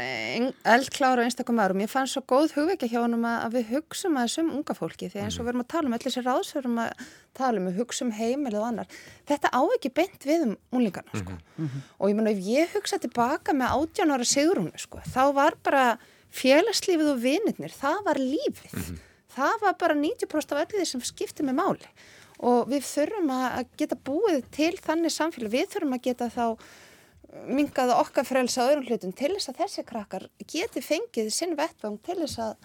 eldklára og einstakur maður og mér fannst svo góð hugveikja hjá hann að við hugsaum að þessum unga fólki því eins og við erum að tala um allir sér ráðsverum að tala um, hugsa um heimilið og annar. Þetta á ekki beint við um unlingarna, sko. Mm -hmm. Og ég menna, ef ég hugsa tilbaka með 18 ára sigrúnu, sko, þá var bara félagslífið og vinirnir, það var lífið. Mm -hmm. Það var bara 90% af öllu því sem skipti með máli. Og við þurfum að geta búið til þannig samfélag, við þurfum að geta þá mingaða okkar frelsa á öðrum hlutum til þess að þessi krakkar geti fengið sinn vettvang til þess að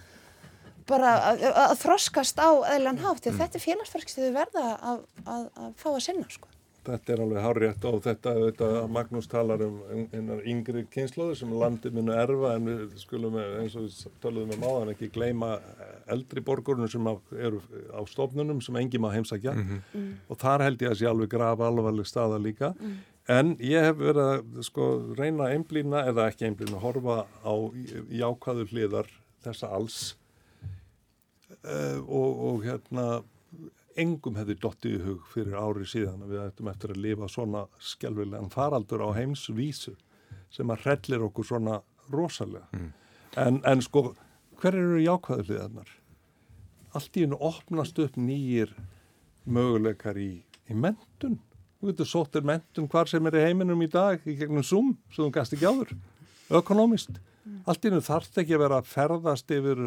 bara að, að þroskast á eðlan hátt mm. þetta er félagsverk sem þau verða að, að, að fá að sinna sko. Þetta er alveg hárétt og þetta, þetta Magnús talar um einar yngri kynnslóður sem landi munu erfa en við skulum eins og við taluðum um áðan ekki gleyma eldri borgurinn sem eru á stofnunum sem engi má heimsækja mm -hmm. mm. og þar held ég að sé alveg graf alvarleg staða líka mm. en ég hef verið að sko reyna einblýna eða ekki einblýna horfa á jákvæðu hliðar þessa alls uh, og, og hérna engum hefði dottið í hug fyrir ári síðan að við ættum eftir að lifa svona skjálfilegan faraldur á heimsvísu sem að rellir okkur svona rosalega mm. en, en sko hver eru jákvæðuleganar? Allt í hennu opnast upp nýjir möguleikar í, í mentun þú getur sóttir mentun hvar sem er í heiminum í dag í gegnum Zoom sem þú gæst ekki áður, ökonomist mm. allt í hennu þarf ekki að vera að ferðast yfir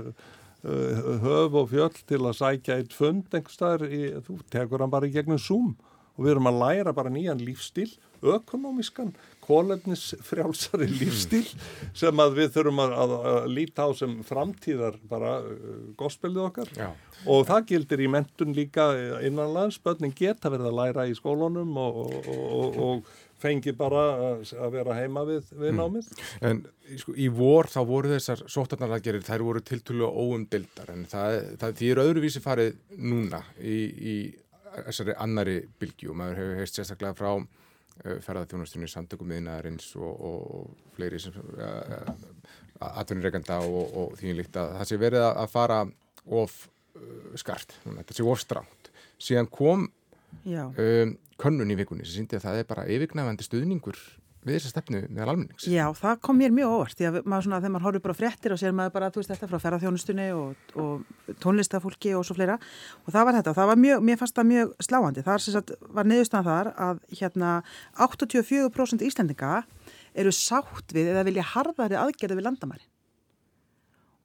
höf og fjöll til að sækja eitt fund einhverstaðar, þú tekur hann bara í gegnum Zoom og við erum að læra bara nýjan lífstíl, ökonomískan kólefnisfrjálsari mm. lífstíl sem að við þurfum að, að, að líta á sem framtíðar bara uh, gospelið okkar Já. og það gildir í mentun líka innanlands, börnin geta verið að læra í skólunum og, og, og, og fengi bara að vera heima við, við hmm. námið. Mm. En sko, í vor þá voru þessar sótarnarlagerir, þær voru tiltölu óumdildar en það, það, því er öðruvísi farið núna í, í þessari annari bylgi og maður hefur heist sérstaklega frá uh, ferðarþjónastunni samtökum miðnaðarins og, og fleiri sem uh, atvinnireganda og, og því líkt að það sé verið að fara of uh, skart, þetta sé of stránt. Síðan kom um, könnun í vikunni sem síndi að það er bara yfirgnæfandi stuðningur við þessa stefnu meðal almennings. Já, það kom mér mjög óvart því að maður svona, þegar maður horfður bara fréttir og sér maður bara, þú veist þetta, frá ferðarþjónustunni og, og tónlistafólki og svo fleira og það var þetta og það var mjög, mér fannst það mjög sláandi. Það sagt, var niðurstæðan þar að hérna 84% íslendinga eru sátt við eða vilja harðari aðgerði við landamæri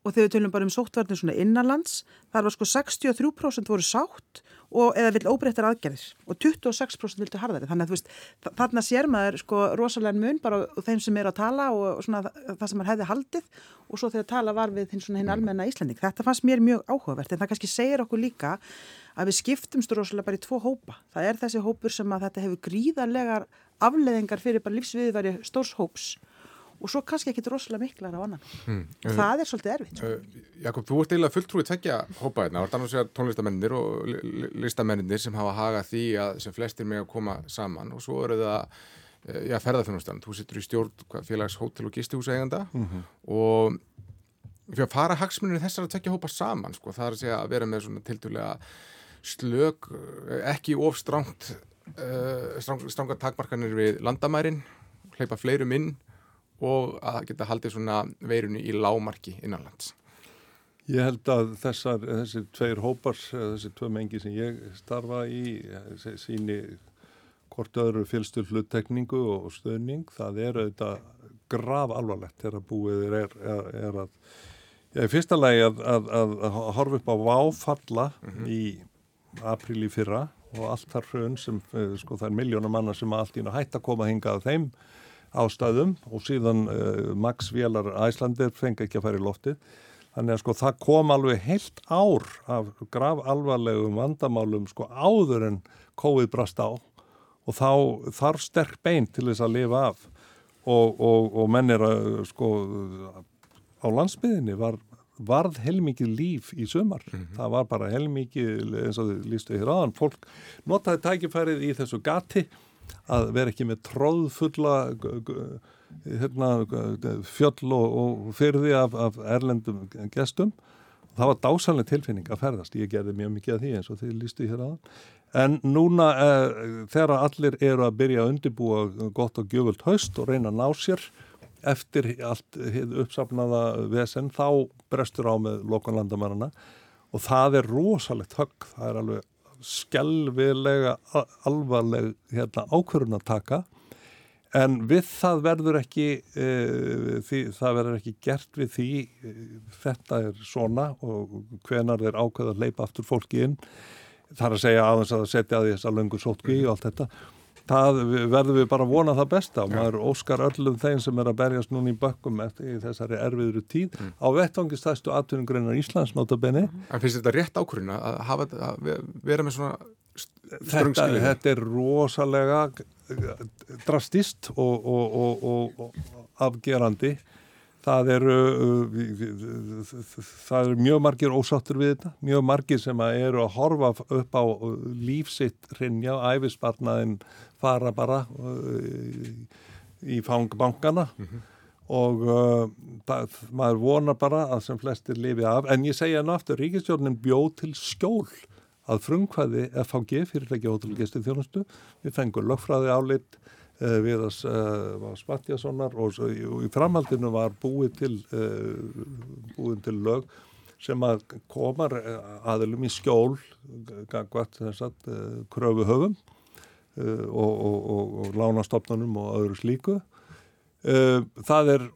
og þegar við tölum bara um sóttvarnir svona innanlands, þar var sko 63% voru sátt og eða vill óbreyttar aðgerðir og 26% viltu harðari. Þannig að þú veist, þarna sér maður sko rosalega mun bara þeim sem er að tala og svona það sem maður hefði haldið og svo þegar tala var við hinn svona hinn almenna Íslanding. Þetta fannst mér mjög áhugavert en það kannski segir okkur líka að við skiptumst rosalega bara í tvo hópa. Það er þessi hópur sem að þetta hefur gríðarlegar afleðingar fyrir bara lífsviðværi stórshóps og svo kannski ekki rosalega miklar á annan hmm. og það er svolítið erfitt uh, Jakob, þú ert eiginlega fulltrúið tveggja hópaðina og þannig að tónlistamennir og listamennir sem hafa hagað því að sem flestir með að koma saman og svo eru það uh, já, ferðarþjónustan, þú sittur í stjórn félags hótel og gistihúsæganda mm -hmm. og fyrir að fara hagsmunir þessar að tveggja hópa saman sko, það er að segja að vera með svona tildulega slög, ekki of stránt uh, stránga takmarkanir við landamærin hleypa fleirum inn og að geta haldið svona veirunni í lámarki innanlands. Ég held að þessar, þessi tveir hópar, þessi tvö mengi sem ég starfa í, síni hvort öðru fylstu hluttekningu og stöðning, það er auðvitað grav alvarlegt þegar búið er, er, er að, í fyrsta lagi að, að, að horfa upp á váfalla mm -hmm. í apríli fyrra og allt þar hrun sem, eh, sko það er miljónum manna sem allt ína hætt að koma hingað þeim ástæðum og síðan uh, Max Vélar Æslandir fengi ekki að fara í loftið. Þannig að sko það kom alveg heilt ár af grav alvarlegum vandamálum sko áður en COVID brast á og þá þarf sterk bein til þess að lifa af og, og, og menn er að sko á landsbyðinni var, varð heilmikið líf í sumar. Mm -hmm. Það var bara heilmikið eins og þið lístu hér aðan. Fólk notaði tækifærið í þessu gati að vera ekki með tróðfulla hérna, fjöll og, og fyrði af, af erlendum gestum. Það var dásanlega tilfinning að ferðast. Ég gerði mjög mikið af því eins og þið lístu hér aðan. En núna eh, þegar allir eru að byrja að undibúa gott og gjöfult haust og reyna að ná sér eftir allt uppsafnaða vesen þá brestur á með lokanlandamannana og það er rosalegt högg. Það er alveg skjálfilega alvarleg hérna, ákvörun að taka en við það verður ekki uh, því, það verður ekki gert við því uh, þetta er svona og hvenar þeir ákveða að leipa aftur fólki inn þar að segja aðeins að setja að því þess að löngu sótkví og allt þetta það verður við bara að vona það besta. Og maður óskar öllum þeim sem er að berjast núna í eftir í þessari erfiðuru tíð. Mm. á vettangistæstu atvinningreinar Íslands notabene. En finnst þetta rétt ákvörðin að, hafa, að vera með svona Þetta, þetta er rosalega drastist og, og, og, og afgerandi það eru það eru mjög margir ósáttur við þetta, mjög margir sem eru að horfa upp á lífsitt rinja, æfisbarnaðin fara bara uh, í fangbankana mm -hmm. og uh, það, maður vonar bara að sem flestir lifi af, en ég segja náttúrulega, Ríkistjórnin bjóð til skjól að frumkvæði FHG fyrirtæki hótelgesti þjónustu, við fengum lögfræði álit uh, við að uh, Spatjasonar og, í framhaldinu var búið til uh, búið til lög sem að komar aðilum í skjól gangvært að kröfu höfum og, og, og, og lánastofnunum og öðru slíku. Það er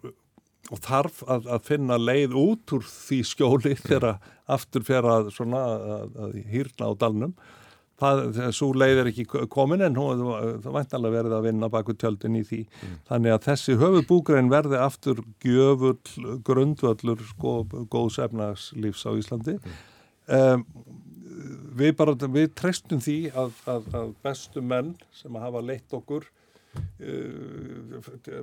og þarf að, að finna leið út úr því skjóli þegar aftur fer að, að, að hýrna á dalnum það, svo leið er ekki komin en hún, það væntalega verið að vinna baku tjöldin í því mm. þannig að þessi höfubúgrein verði aftur gjöfull grundvöllur sko, góðs efnagslífs á Íslandi mm. um, við bara, við treystum því að, að, að bestu menn sem að hafa leitt okkur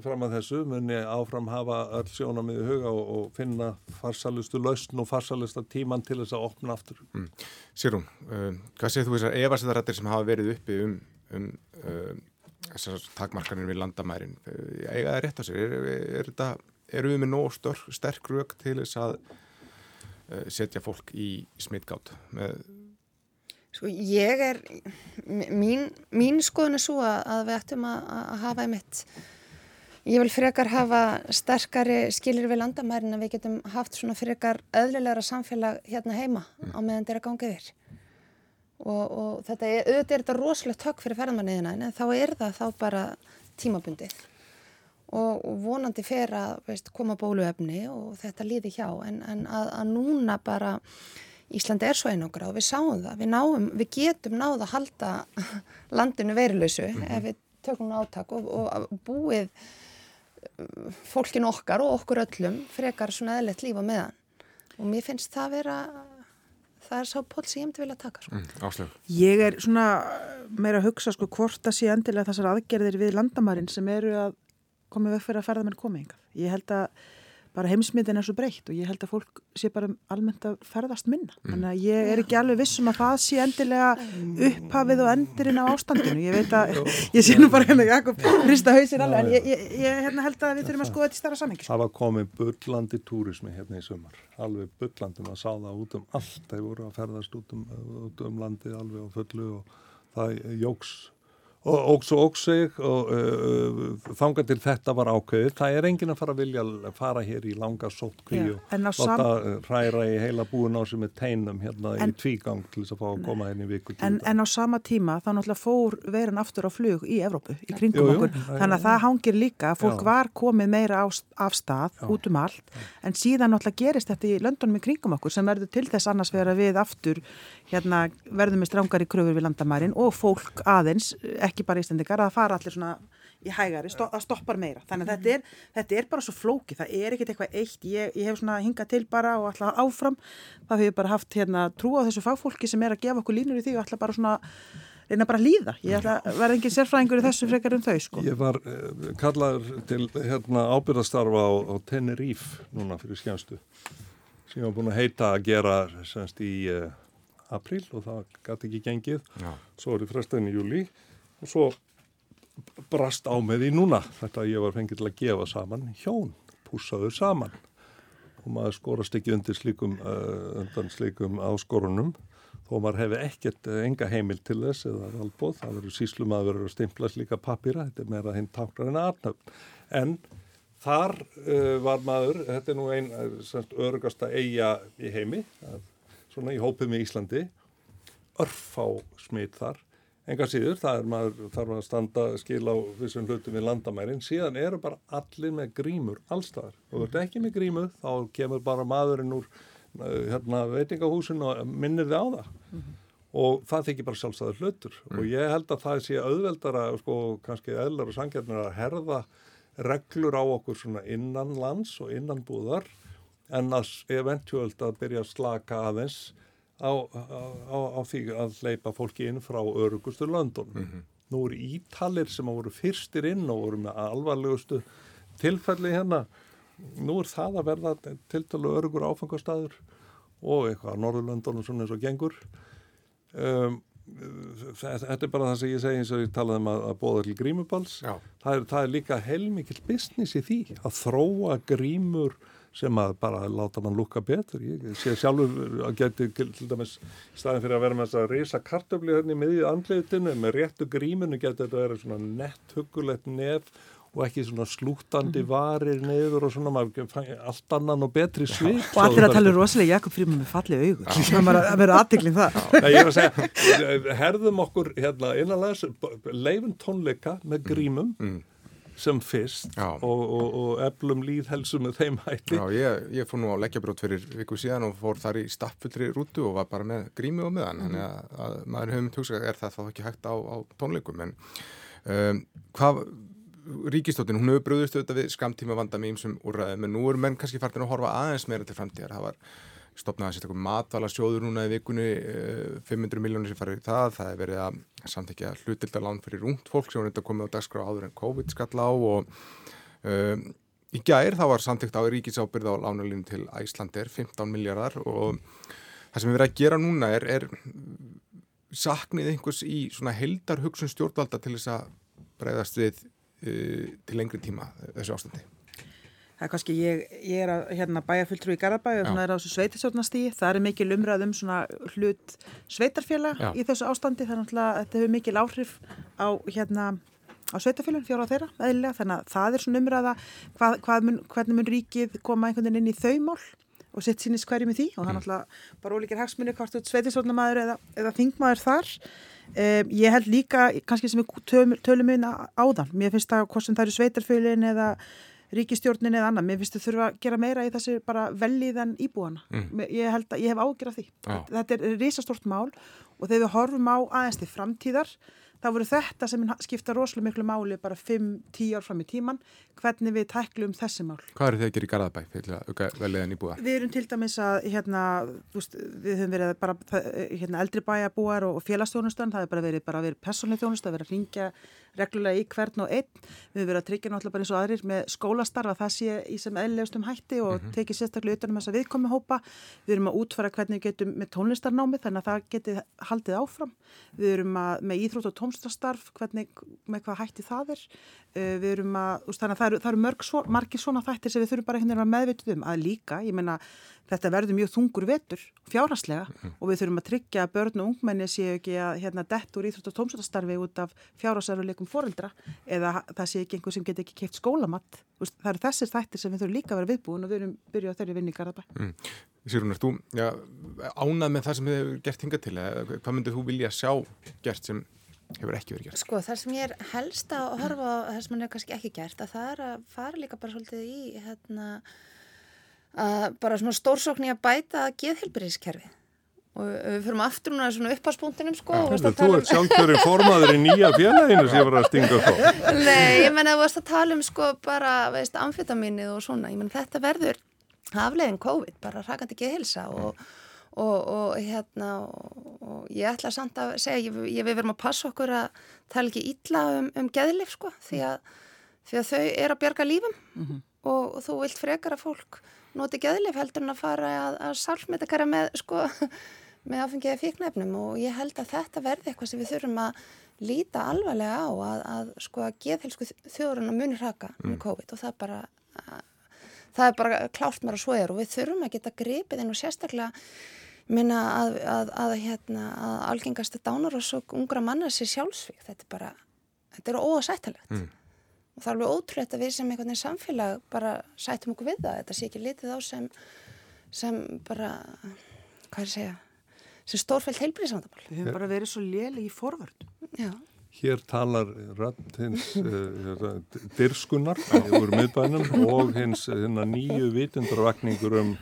fram að þessu muni áfram hafa all sjónam í huga og, og finna farsalustu lausn og farsalusta tíman til þess að opna aftur. Mm. Sýrún, uh, hvað segir þú þessar efarsæðarættir sem hafa verið uppi um, um uh, þessar takmarkanir við landamærin? Eiga það rétt á sér? Er, er, er eru við með nóg sterk rauk til þess að uh, setja fólk í smittgátt með Sko ég er, mín, mín skoðun er svo að við ættum að, að hafa einmitt, ég vil frekar hafa sterkari skilir við landamærin að við getum haft svona frekar öðlilegra samfélag hérna heima mm. á meðan þetta er að ganga yfir. Og, og þetta er, auðvitað er þetta rosalega tökk fyrir ferðarmanniðina en þá er það þá bara tímabundið og vonandi fer að veist, koma bóluefni og þetta líði hjá en, en að, að núna bara Íslandi er svo einangra og við sáum það, við, náum, við getum náða að halda landinu verilösu mm -hmm. ef við tökum átak og, og búið uh, fólkin okkar og okkur öllum frekar svona eðlert lífa meðan og mér finnst það vera, það er sá pól sem ég hefndi vilja taka. Sko. Mm, ég er svona meira að hugsa sko hvort að sé endilega þessar aðgerðir við landamærin sem eru að komið vekk fyrir að ferða með komið yngað. Ég held að bara heimsmyndin er svo breytt og ég held að fólk sé bara almennt að ferðast minna. Mm. Þannig að ég er ekki alveg vissum að það sé endilega upphafið og endurinn á ástandinu. Ég veit að, ég sé nú bara hérna Jakob hrista hausinn alveg, en ég, ég, ég hérna held að við þurfum að skoða þetta í starra samhengi. Það var komið bullandi túrismi hérna í sumar, alveg bullandum að sá það út um allt, þeir voru að ferðast út um, út um landið alveg á fullu og það jóks og ógs og ógs sig og uh, þanga til þetta var ákveðið. Það er engin að fara að vilja að fara hér í langa sótkví og láta hræra í heila búin á sem er teinum hérna en, í tvígang til þess að fá að koma í viku. En, en á sama tíma þá náttúrulega fór verin aftur á flug í Evrópu, í kringum jú, jú, okkur. Þannig að það hangir líka fólk já. var komið meira á, af stað já. út um allt en síðan náttúrulega gerist þetta í löndunum í kringum okkur sem verður til þess annars vera við aftur hérna, verðum við strángar í kröfur við landamærin og fólk aðeins, ekki bara ístendikar, að fara allir svona í hægari, sto að stoppar meira. Þannig að þetta er, þetta er bara svo flóki, það er ekkert eitthvað eitt, ég, ég hef svona hingað til bara og alltaf áfram, það hefur bara haft hérna, trú á þessu fagfólki sem er að gefa okkur línur í því og alltaf bara svona reyna bara að líða. Ég ætla að vera engin sérfræðingur í þessu frekar um þau sko. Ég var eh, kallaður til hérna, ábyrðastarfa á, á Tenerife núna fyrir skjænstu sem ég var búin að heita að gera semst í eh, april og það gæti ekki gengið Já. svo er og svo brast á með því núna þetta að ég var fengið til að gefa saman hjón, púsaður saman. Og maður skorast ekki undir slíkum uh, undan slíkum áskorunum þó maður hefði ekkert uh, enga heimil til þess eða alboð, það verður síslum að verður að stimpla slíka papýra, þetta er meira hinn táknar en aðnöfn, en þar uh, var maður, þetta er nú einn örugasta eiga í heimi, svona í hópið með Íslandi örfá smitt þar enga síður, það er maður þarf að standa skil á þessum hlutum í landamærin. Síðan eru bara allir með grímur allstaðar og þú ert ekki með grímu þá kemur bara maðurinn úr uh, hérna, veitingahúsin og minnir þið á það. Mm -hmm. og það þykir bara sjálfstæður hlutur. Mm. og ég held að það sé auðveldara sko kannski eðlar og sangjarnir að herða reglur á okkur svona innan lands og innan búðar en að eventuelt að byrja að slaka aðeins á, á, á því að leipa fólki inn frá örugustur löndun. Mm -hmm. Nú eru ítalir sem voru fyrstir inn og voru með alvarlegustu tilfelli hérna. Nú er það að verða til dælu örugur áfangastæður og eitthvað á Norðurlöndunum svona eins og gengur. Um, þetta er bara það sem ég segi eins og ég talaði um að, að bóða til grímubals. Það er, það er líka heilmikið business í því að þróa grímur sem að bara láta mann lukka betur. Ég sé sjálfur að geti til dæmis í staðin fyrir að vera með þess að reysa kartöfli hérna í miðið andleitinu með réttu grímunu geti þetta að vera svona nett hugulegt nef og ekki svona slútandi mhm. varir nefur og svona maður allt annan og betri svip. Og allir að tala rosalega Jakob Fríman með fallið augur. Það er að vera aðtiklinn það. Nei, ég er að segja, herðum okkur hérna innanlega leifin tónleika með grímum mm sem fyrst og, og, og eflum líðhelsu með þeim hætti. Já, ég, ég fór nú á leggjabrót fyrir viku síðan og fór þar í stappfullri rútu og var bara með grími og meðan, mm. þannig að, að maður höfum tugsað er það þá ekki hægt á, á tónleikum, en um, hvað, Ríkistóttin, hún hefur bröðust auðvitað við skamtíma vanda með ímsum úrraðum, en nú er menn kannski fartin að horfa aðeins meira til framtíðar, það var stopnaði eitthvað matvala sjóður núna í vikunni 500 eh, miljónir sem farið í það. Það er verið að samtækja hlutildalán fyrir rúnt fólk sem reynda að koma á dagskrá áður en COVID skall á og um, í gær þá var samtækt á ríkisábyrð á lánalínu til Æslander 15 miljardar og það sem við verðum að gera núna er, er saknið einhvers í svona heldar hugsun stjórnvalda til þess að breyðast við uh, til lengri tíma þessu ástandi Það er kannski, ég, ég er að hérna, bæjarfulltrú í Garabæi og svona er á þessu sveitisjórnastíi. Það er mikil umræð um svona hlut sveitarfélag Já. í þessu ástandi. Þannig að þetta hefur mikil áhrif á, hérna, á sveitarfélag, fjóra á þeirra, eðlilega. Þannig að það er svona umræða hvað, hvað mun, hvernig mun ríkið koma einhvern veginn inn í þau mál og sitt sínist hverju með því. Og það er mm. náttúrulega bara ólíkir hagsmunni hvort þú sveitisjórnamaður eða, eða þingmaður þar. Um, ég held líka, kannski sem við tölum inn áðan, mér finnst það hvort sem það eru sveitarfélagin eða ríkistjórnin eða annað, mér finnst þau þurfa að gera meira í þessi bara velliðan íbúana mm. ég held að ég hef ágjörð af því Já. þetta er risastort mál og þegar við horfum á aðeins til framtíðar þá voru þetta sem skipta rosalega miklu máli bara 5-10 ár fram í tíman hvernig við tæklum þessi mál Hvað eru þið að gera í Garðabæ fyrir að auka veliðan í búa? Við erum til dæmis að hérna, veist, við höfum verið bara hérna, eldri bæjabúar og, og félagsþjónustan það hefur bara verið, verið personlega þjónust að vera að ringja reglulega í hvern og einn. Við höfum verið að tryggja náttúrulega bara eins og aðrir með skólastarfa það sé í sem eðlegustum hætti og mm -hmm. tekið sérstaklega utanum þess að viðkomi hópa. Við erum að útfara hvernig við getum með tónlistarnámi þannig að það geti haldið áfram. Við erum að með íþrótt og tónstrastarf hvernig, með hvað hætti það er. Uh, við erum að, þannig að það eru, það eru mörg svo, margir svona þættir sem við þurfum bara að meðvituð um að líka, ég menna þetta verður mjög þungur vetur fjárhastlega mm -hmm. og við þurfum að tryggja að börn og ungmenni séu ekki að hérna, dett úr íþrótt og tómsvöldastarfi út af fjárhastleikuleikum foreldra eða það sé ekki einhver sem get ekki keift skólamatt það eru þessir þættir sem við þurfum líka að vera viðbúin og við erum byrjuð á þeirri vinni í Garabæ mm. Sýrun, er þú já, ánað með það sem þið hefur gert hinga til eða hvað myndið þú vilja sjá gert sem hefur ekki verið gert? Sko það sem ég er helst að horfa á það sem hann hefur kannski ekki gert að það er að fara líka bara svolítið í hérna að bara svona stórsókn í að bæta geðhelbriðiskerfið og við fyrum aftur núna svona upphagspunktinum sko ja, Þú ert um... sjálfkjörinn formaður í nýja félaginu sem ég var að stinga þá Nei, ég menna að þú varst að tala um sko bara, veist, amfetaminið og svona. Ég menna þetta verður aflegin COVID bara rakandi geðhelsa og, og, og hérna og ég ætla samt að segja ég, ég við verum að passa okkur að tala ekki ítla um, um geðlif sko því að, því að þau er að bjarga lífum. Mm -hmm. Og, þú vilt frekar að fólk noti geðlif heldur en að fara að, að salfmetakara með, sko, með áfengiði fíknefnum og ég held að þetta verði eitthvað sem við þurfum að líta alvarlega á að, að sko að geðhelsku þjóðurinn að muni raka mm. með COVID og það er bara, að, það er bara klárt mér að svo er og við þurfum að geta gripið inn og sérstaklega minna að, að, að hérna, að algengasta dánar og svo ungra manna sér sjálfsvík, þetta er bara, þetta er óasættalegt. Mm og það er alveg ótrúlega að við sem einhvern veginn samfélag bara sætum okkur við það þetta sé ekki litið á sem sem bara, hvað er að segja sem stórfælt heilbríðisvandamál. Við höfum bara verið svo léli í forvörd. Já. Hér talar rödd hins uh, dyrskunar yfir miðbænum og hins nýju vitundarvakningur um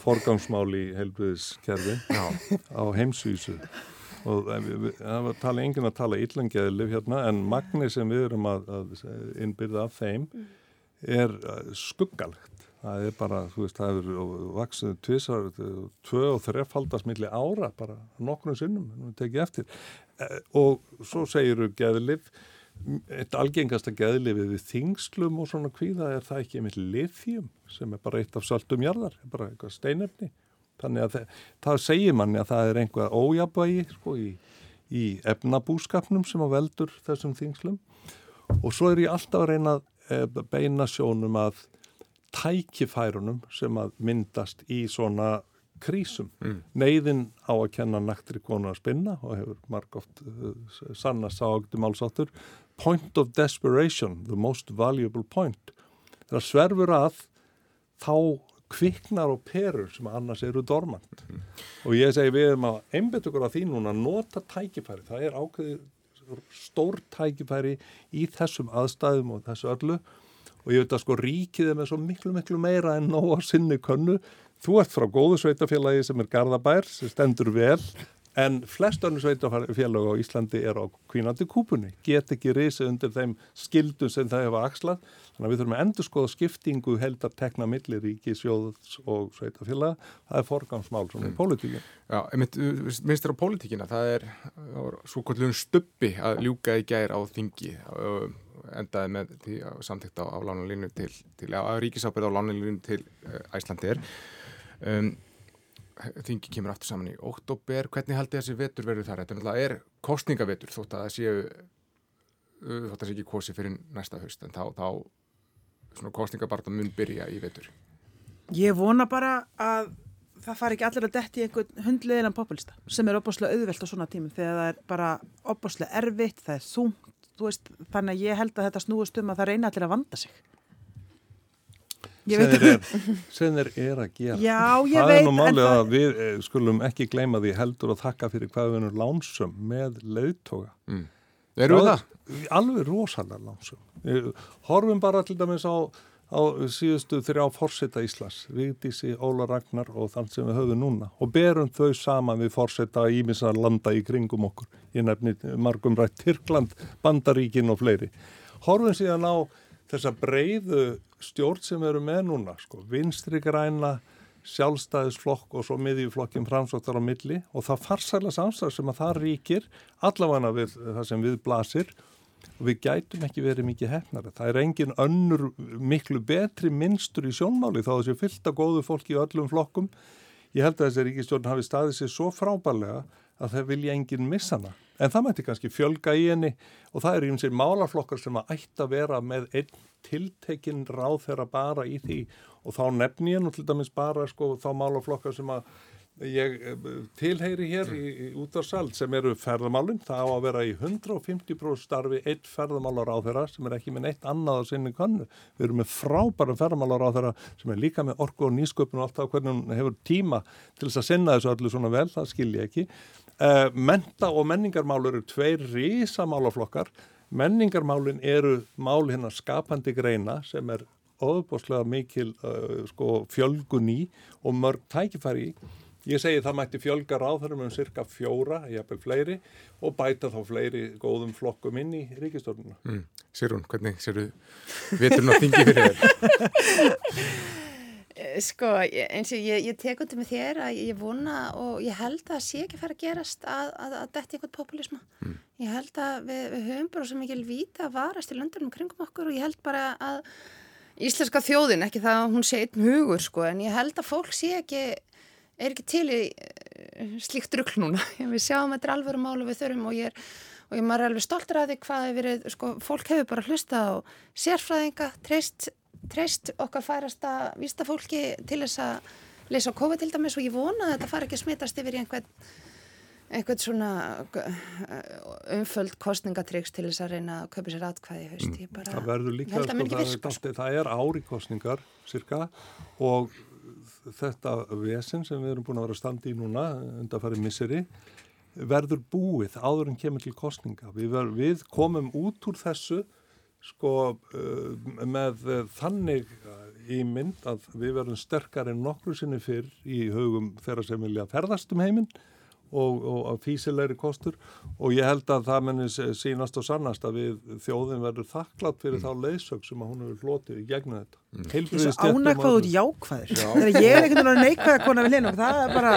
forgangsmál í heilbriðiskerfi á heimsvísu og það var tala enginn að tala illangeðlif hérna en magnir sem við erum að, að innbyrða af þeim er skuggalegt. Það er bara, þú veist, það er vaksið tvisar, tvö og þrefaldast millir ára bara nokkrum sinnum, við tekið eftir. Og svo segir við geðlif eitt algengasta geðlifið við þingslum og svona kvíða er það ekki einmitt lithium sem er bara eitt af söltum jarðar, bara eitthvað steinefni þannig að það, það segir manni að það er einhvað ójabægi sko í, í efnabúskapnum sem að veldur þessum þingslum og svo er ég alltaf að reyna að beina sjónum að tækifærunum sem að myndast í svona krísum. Mm. Neiðin á að kenna naktri konu að spinna og hefur marg oft uh, sanna ságdu málsáttur. Point of desperation, the most valuable point. Þegar sverfur að þá kviknar og perur sem annars eru dormant. Mm. Og ég segi við erum að einbet okkur á því núna að nota tækifæri. Það er ákveðið stór tækifæri í þessum aðstæðum og þessu öllu og ég veit að sko ríkið er með svo miklu miklu meira en nóg á sinni könnu þú ert frá góðu sveitafélagi sem er Garðabær sem stendur vel en flest önnu sveitafélag á Íslandi er á kvínandi kúpunni get ekki risið undir þeim skildum sem það hefa axlað. Þannig að við þurfum að endur skoða skiptingu held að tekna millir ríki, sjóðs og sveitafélag það er forgangsmál svona mm. í pólitíkin Já, minnst þér á pólitíkina. Það er svo kvöldun stuppi að ljúka í gær á þingi endaði með því samtíkt á, á lánalínu til, til á ríkisábyrð á lánalínu til uh, Æslandir um, þingi kemur aftur saman í oktober, hvernig haldi þessi vetur verður þar? Þetta er kostningavetur þótt að það séu þótt að það sé ekki kosi fyrir næsta haust. En þá, þá svona kostningabarta mun byrja í vetur. Ég vona bara að það fari ekki allir að detti einhvern hundleginan populista sem er opbáslega auðvelt á svona tímum þegar það er bara opbáslega erfitt, það er þungt þannig að ég held að þetta snúist um að það reyna allir að vanda sig sem þeir er að gera. Já, ég það veit er nú málið að við eh, skulum ekki gleyma því heldur og þakka fyrir hvað við erum lánsum með lautoga mm. Eru það? Alveg rosalega lánsum Horfum bara til dæmis á, á síðustu þrjá fórseta Íslas Vigdísi, Óla Ragnar og þann sem við höfum núna og berum þau saman við fórseta ímisar landa í kringum okkur. Ég nefni margum rætt Tyrkland, Bandaríkin og fleiri. Horfum síðan á þessa breyðu stjórn sem erum með núna, sko, vinstri græna, sjálfstæðisflokk og svo miðjuflokkin framsóttar á milli og það farsæla samstæð sem að það ríkir allavega við það sem við blasir og við gætum ekki verið mikið hefnari. Það er engin önnur miklu betri minnstur í sjónmáli þá þessi fylta góðu fólki í öllum flokkum. Ég held að þessi ríkistjórn hafi staðið sér svo frábærlega að það vilja enginn missa hana. En það mætti kannski fjölga í henni og það eru eins og málarflokkar sem að ætti að vera með einn tiltekinn ráð þeirra bara í því og þá nefn ég nú til dæmis bara sko þá málarflokkar sem að ég eh, tilheyri hér í, í útarsald sem eru ferðamálinn, það á að vera í 150% starfi eitt ferðamálar á þeirra sem er ekki með neitt annað á sinni kannu. Við erum með frábæra ferðamálar á þeirra sem er líka með orku og nýsköpun og allt það hvernig hún hefur tíma til þess að sinna þessu öllu svona vel, það skilja ekki. Uh, menta og menningarmál eru tveir rísamálaflokkar. Menningarmálin eru mál hérna skapandi greina sem er óbúslega mikil uh, sko, fjölgun í og mörg tækifæri í. Ég segi það mætti fjölga ráðarum um cirka fjóra, jafnvel fleiri og bæta þá fleiri góðum flokkum inn í ríkistórnuna. Mm. Sérún, hvernig séru viturinn á þingi fyrir þér? Eh, sko, eins og ég, ég tek undir með þér að ég vona og ég held að það sé ekki fara að gerast að, að, að detti eitthvað populisma. Mm. Ég held að við, við höfum bara svo mikil vita að varast í löndunum kringum okkur og ég held bara að íslenska þjóðin, ekki það að hún sé einn hugur sko, en ég held að fólk sé ekki, er ekki til í uh, slíkt rugg núna. Við sjáum að þetta er alvöru mál og við þurfum og ég er og ég maður er alveg stoltur að því hvað hefur verið, sko, fólk hefur bara hlusta á sérfræðinga, treyst treyst okkar færasta vístafólki til þess að leysa COVID til dæmis og ég vona að þetta fari ekki að smitast yfir í einhvern einhvern svona umföld kostningatryggs til þess að reyna að köpa sér atkvæði haust. Mm. Það verður líka, sko, það, sko. það er ári kostningar cirka og þetta vesen sem við erum búin að vera að standa í núna undan í misseri verður búið áður en kemur til kostninga. Við, ver, við komum út úr þessu sko uh, með uh, þannig ímynd að við verðum sterkar en nokkru sinni fyrr í haugum þeirra sem vilja ferðast um heiminn og, og, og físilegri kostur og ég held að það menni sínast og sannast að við þjóðin verður þakklátt fyrir mm. þá leysög sem hún hefur flotið í gegnum þetta. Mm. Þessu ánægvað út jákvæður. Já. Þegar ég er einhvern veginn neikvæða konar við linum, það er bara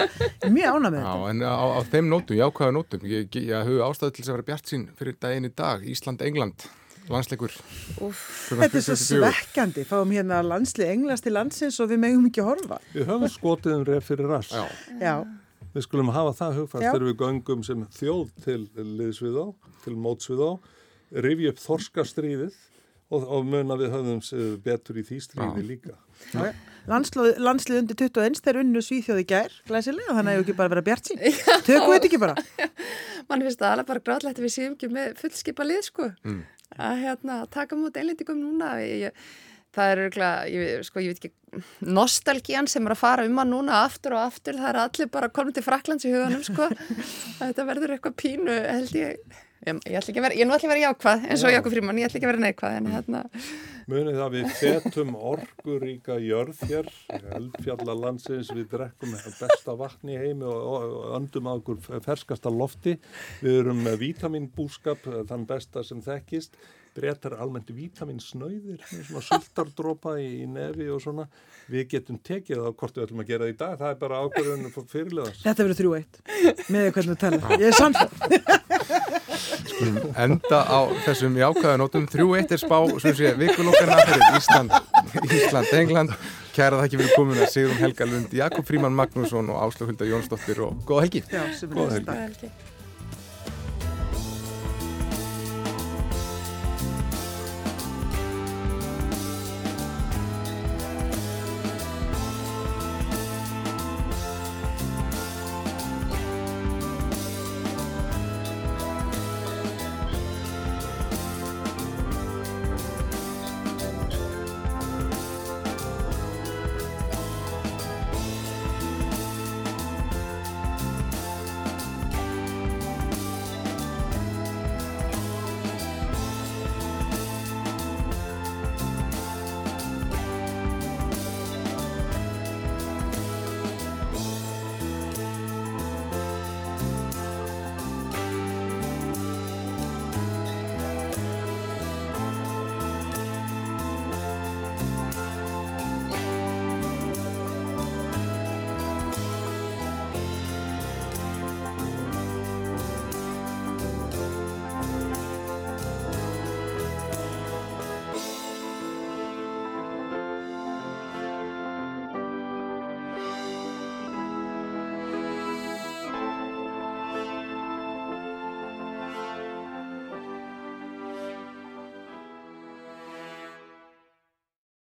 mjög ánæg með þetta. Já, en á, á þeim nótum, jákvæða nótum, ég, ég hafa ástæðu til að vera bjart sín fyrir daginn í dag, Ísland-England landsleikur. Þetta er svo svekkjandi. Fáum hérna landslið englast til landsins og við megum ekki horfa. Við höfum skotið um ref fyrir rass. Já. Já. Við skulum hafa það hugfast þegar við göngum sem þjóð til liðsvið á, til mótsvið á rifja upp þorskastríðið og, og mun að við höfum betur í því stríði líka. Landslið, landslið undir 21 þeir unnu svíþjóði gær glæsilega þannig að það ekki bara vera bjart sín tökum við þetta ekki bara. Mann finnst það alveg bara gráðlegt að við séum ekki með fullskipa lið sko. Mm að hérna, taka mútið einlendingum núna. Ég, það er örgulega, sko, ég veit ekki nostalgían sem er að fara um að núna aftur og aftur, það er allir bara komið til Fraklands í huganum, sko. Þetta verður eitthvað pínu, held ég ég, ég ætla ekki að vera, ég nú ætla að vera jákvæð eins og Jákvæð Fríman, ég ætla ekki að vera neikvæð en hérna. Munið það við fetum orguríka jörð hér eldfjallalandsins, við drekkum besta vatni heimi og, öndum að okkur ferskasta lofti. Við erum vítaminbúskap þann besta sem þekkist breytar almennt vítaminsnauðir svona sultardrópa í, í nefi og svona. Við getum tekið það á hvort við ætlum að gera það í dag. Það er bara ákveðunum fyrirleðast Þetta verður þrjú eitt. Með hvernig við tala ég er samfélag Skulum enda á þessum jákvæðanótum þrjú eitt er spá vikulókana fyrir Ísland, Ísland, England. Kæra það ekki fyrir komuna Sigrun Helga Lund, Jakob Fríman Magnússon og Áslöfhulda Jónsdóttir og góða helgi. Já,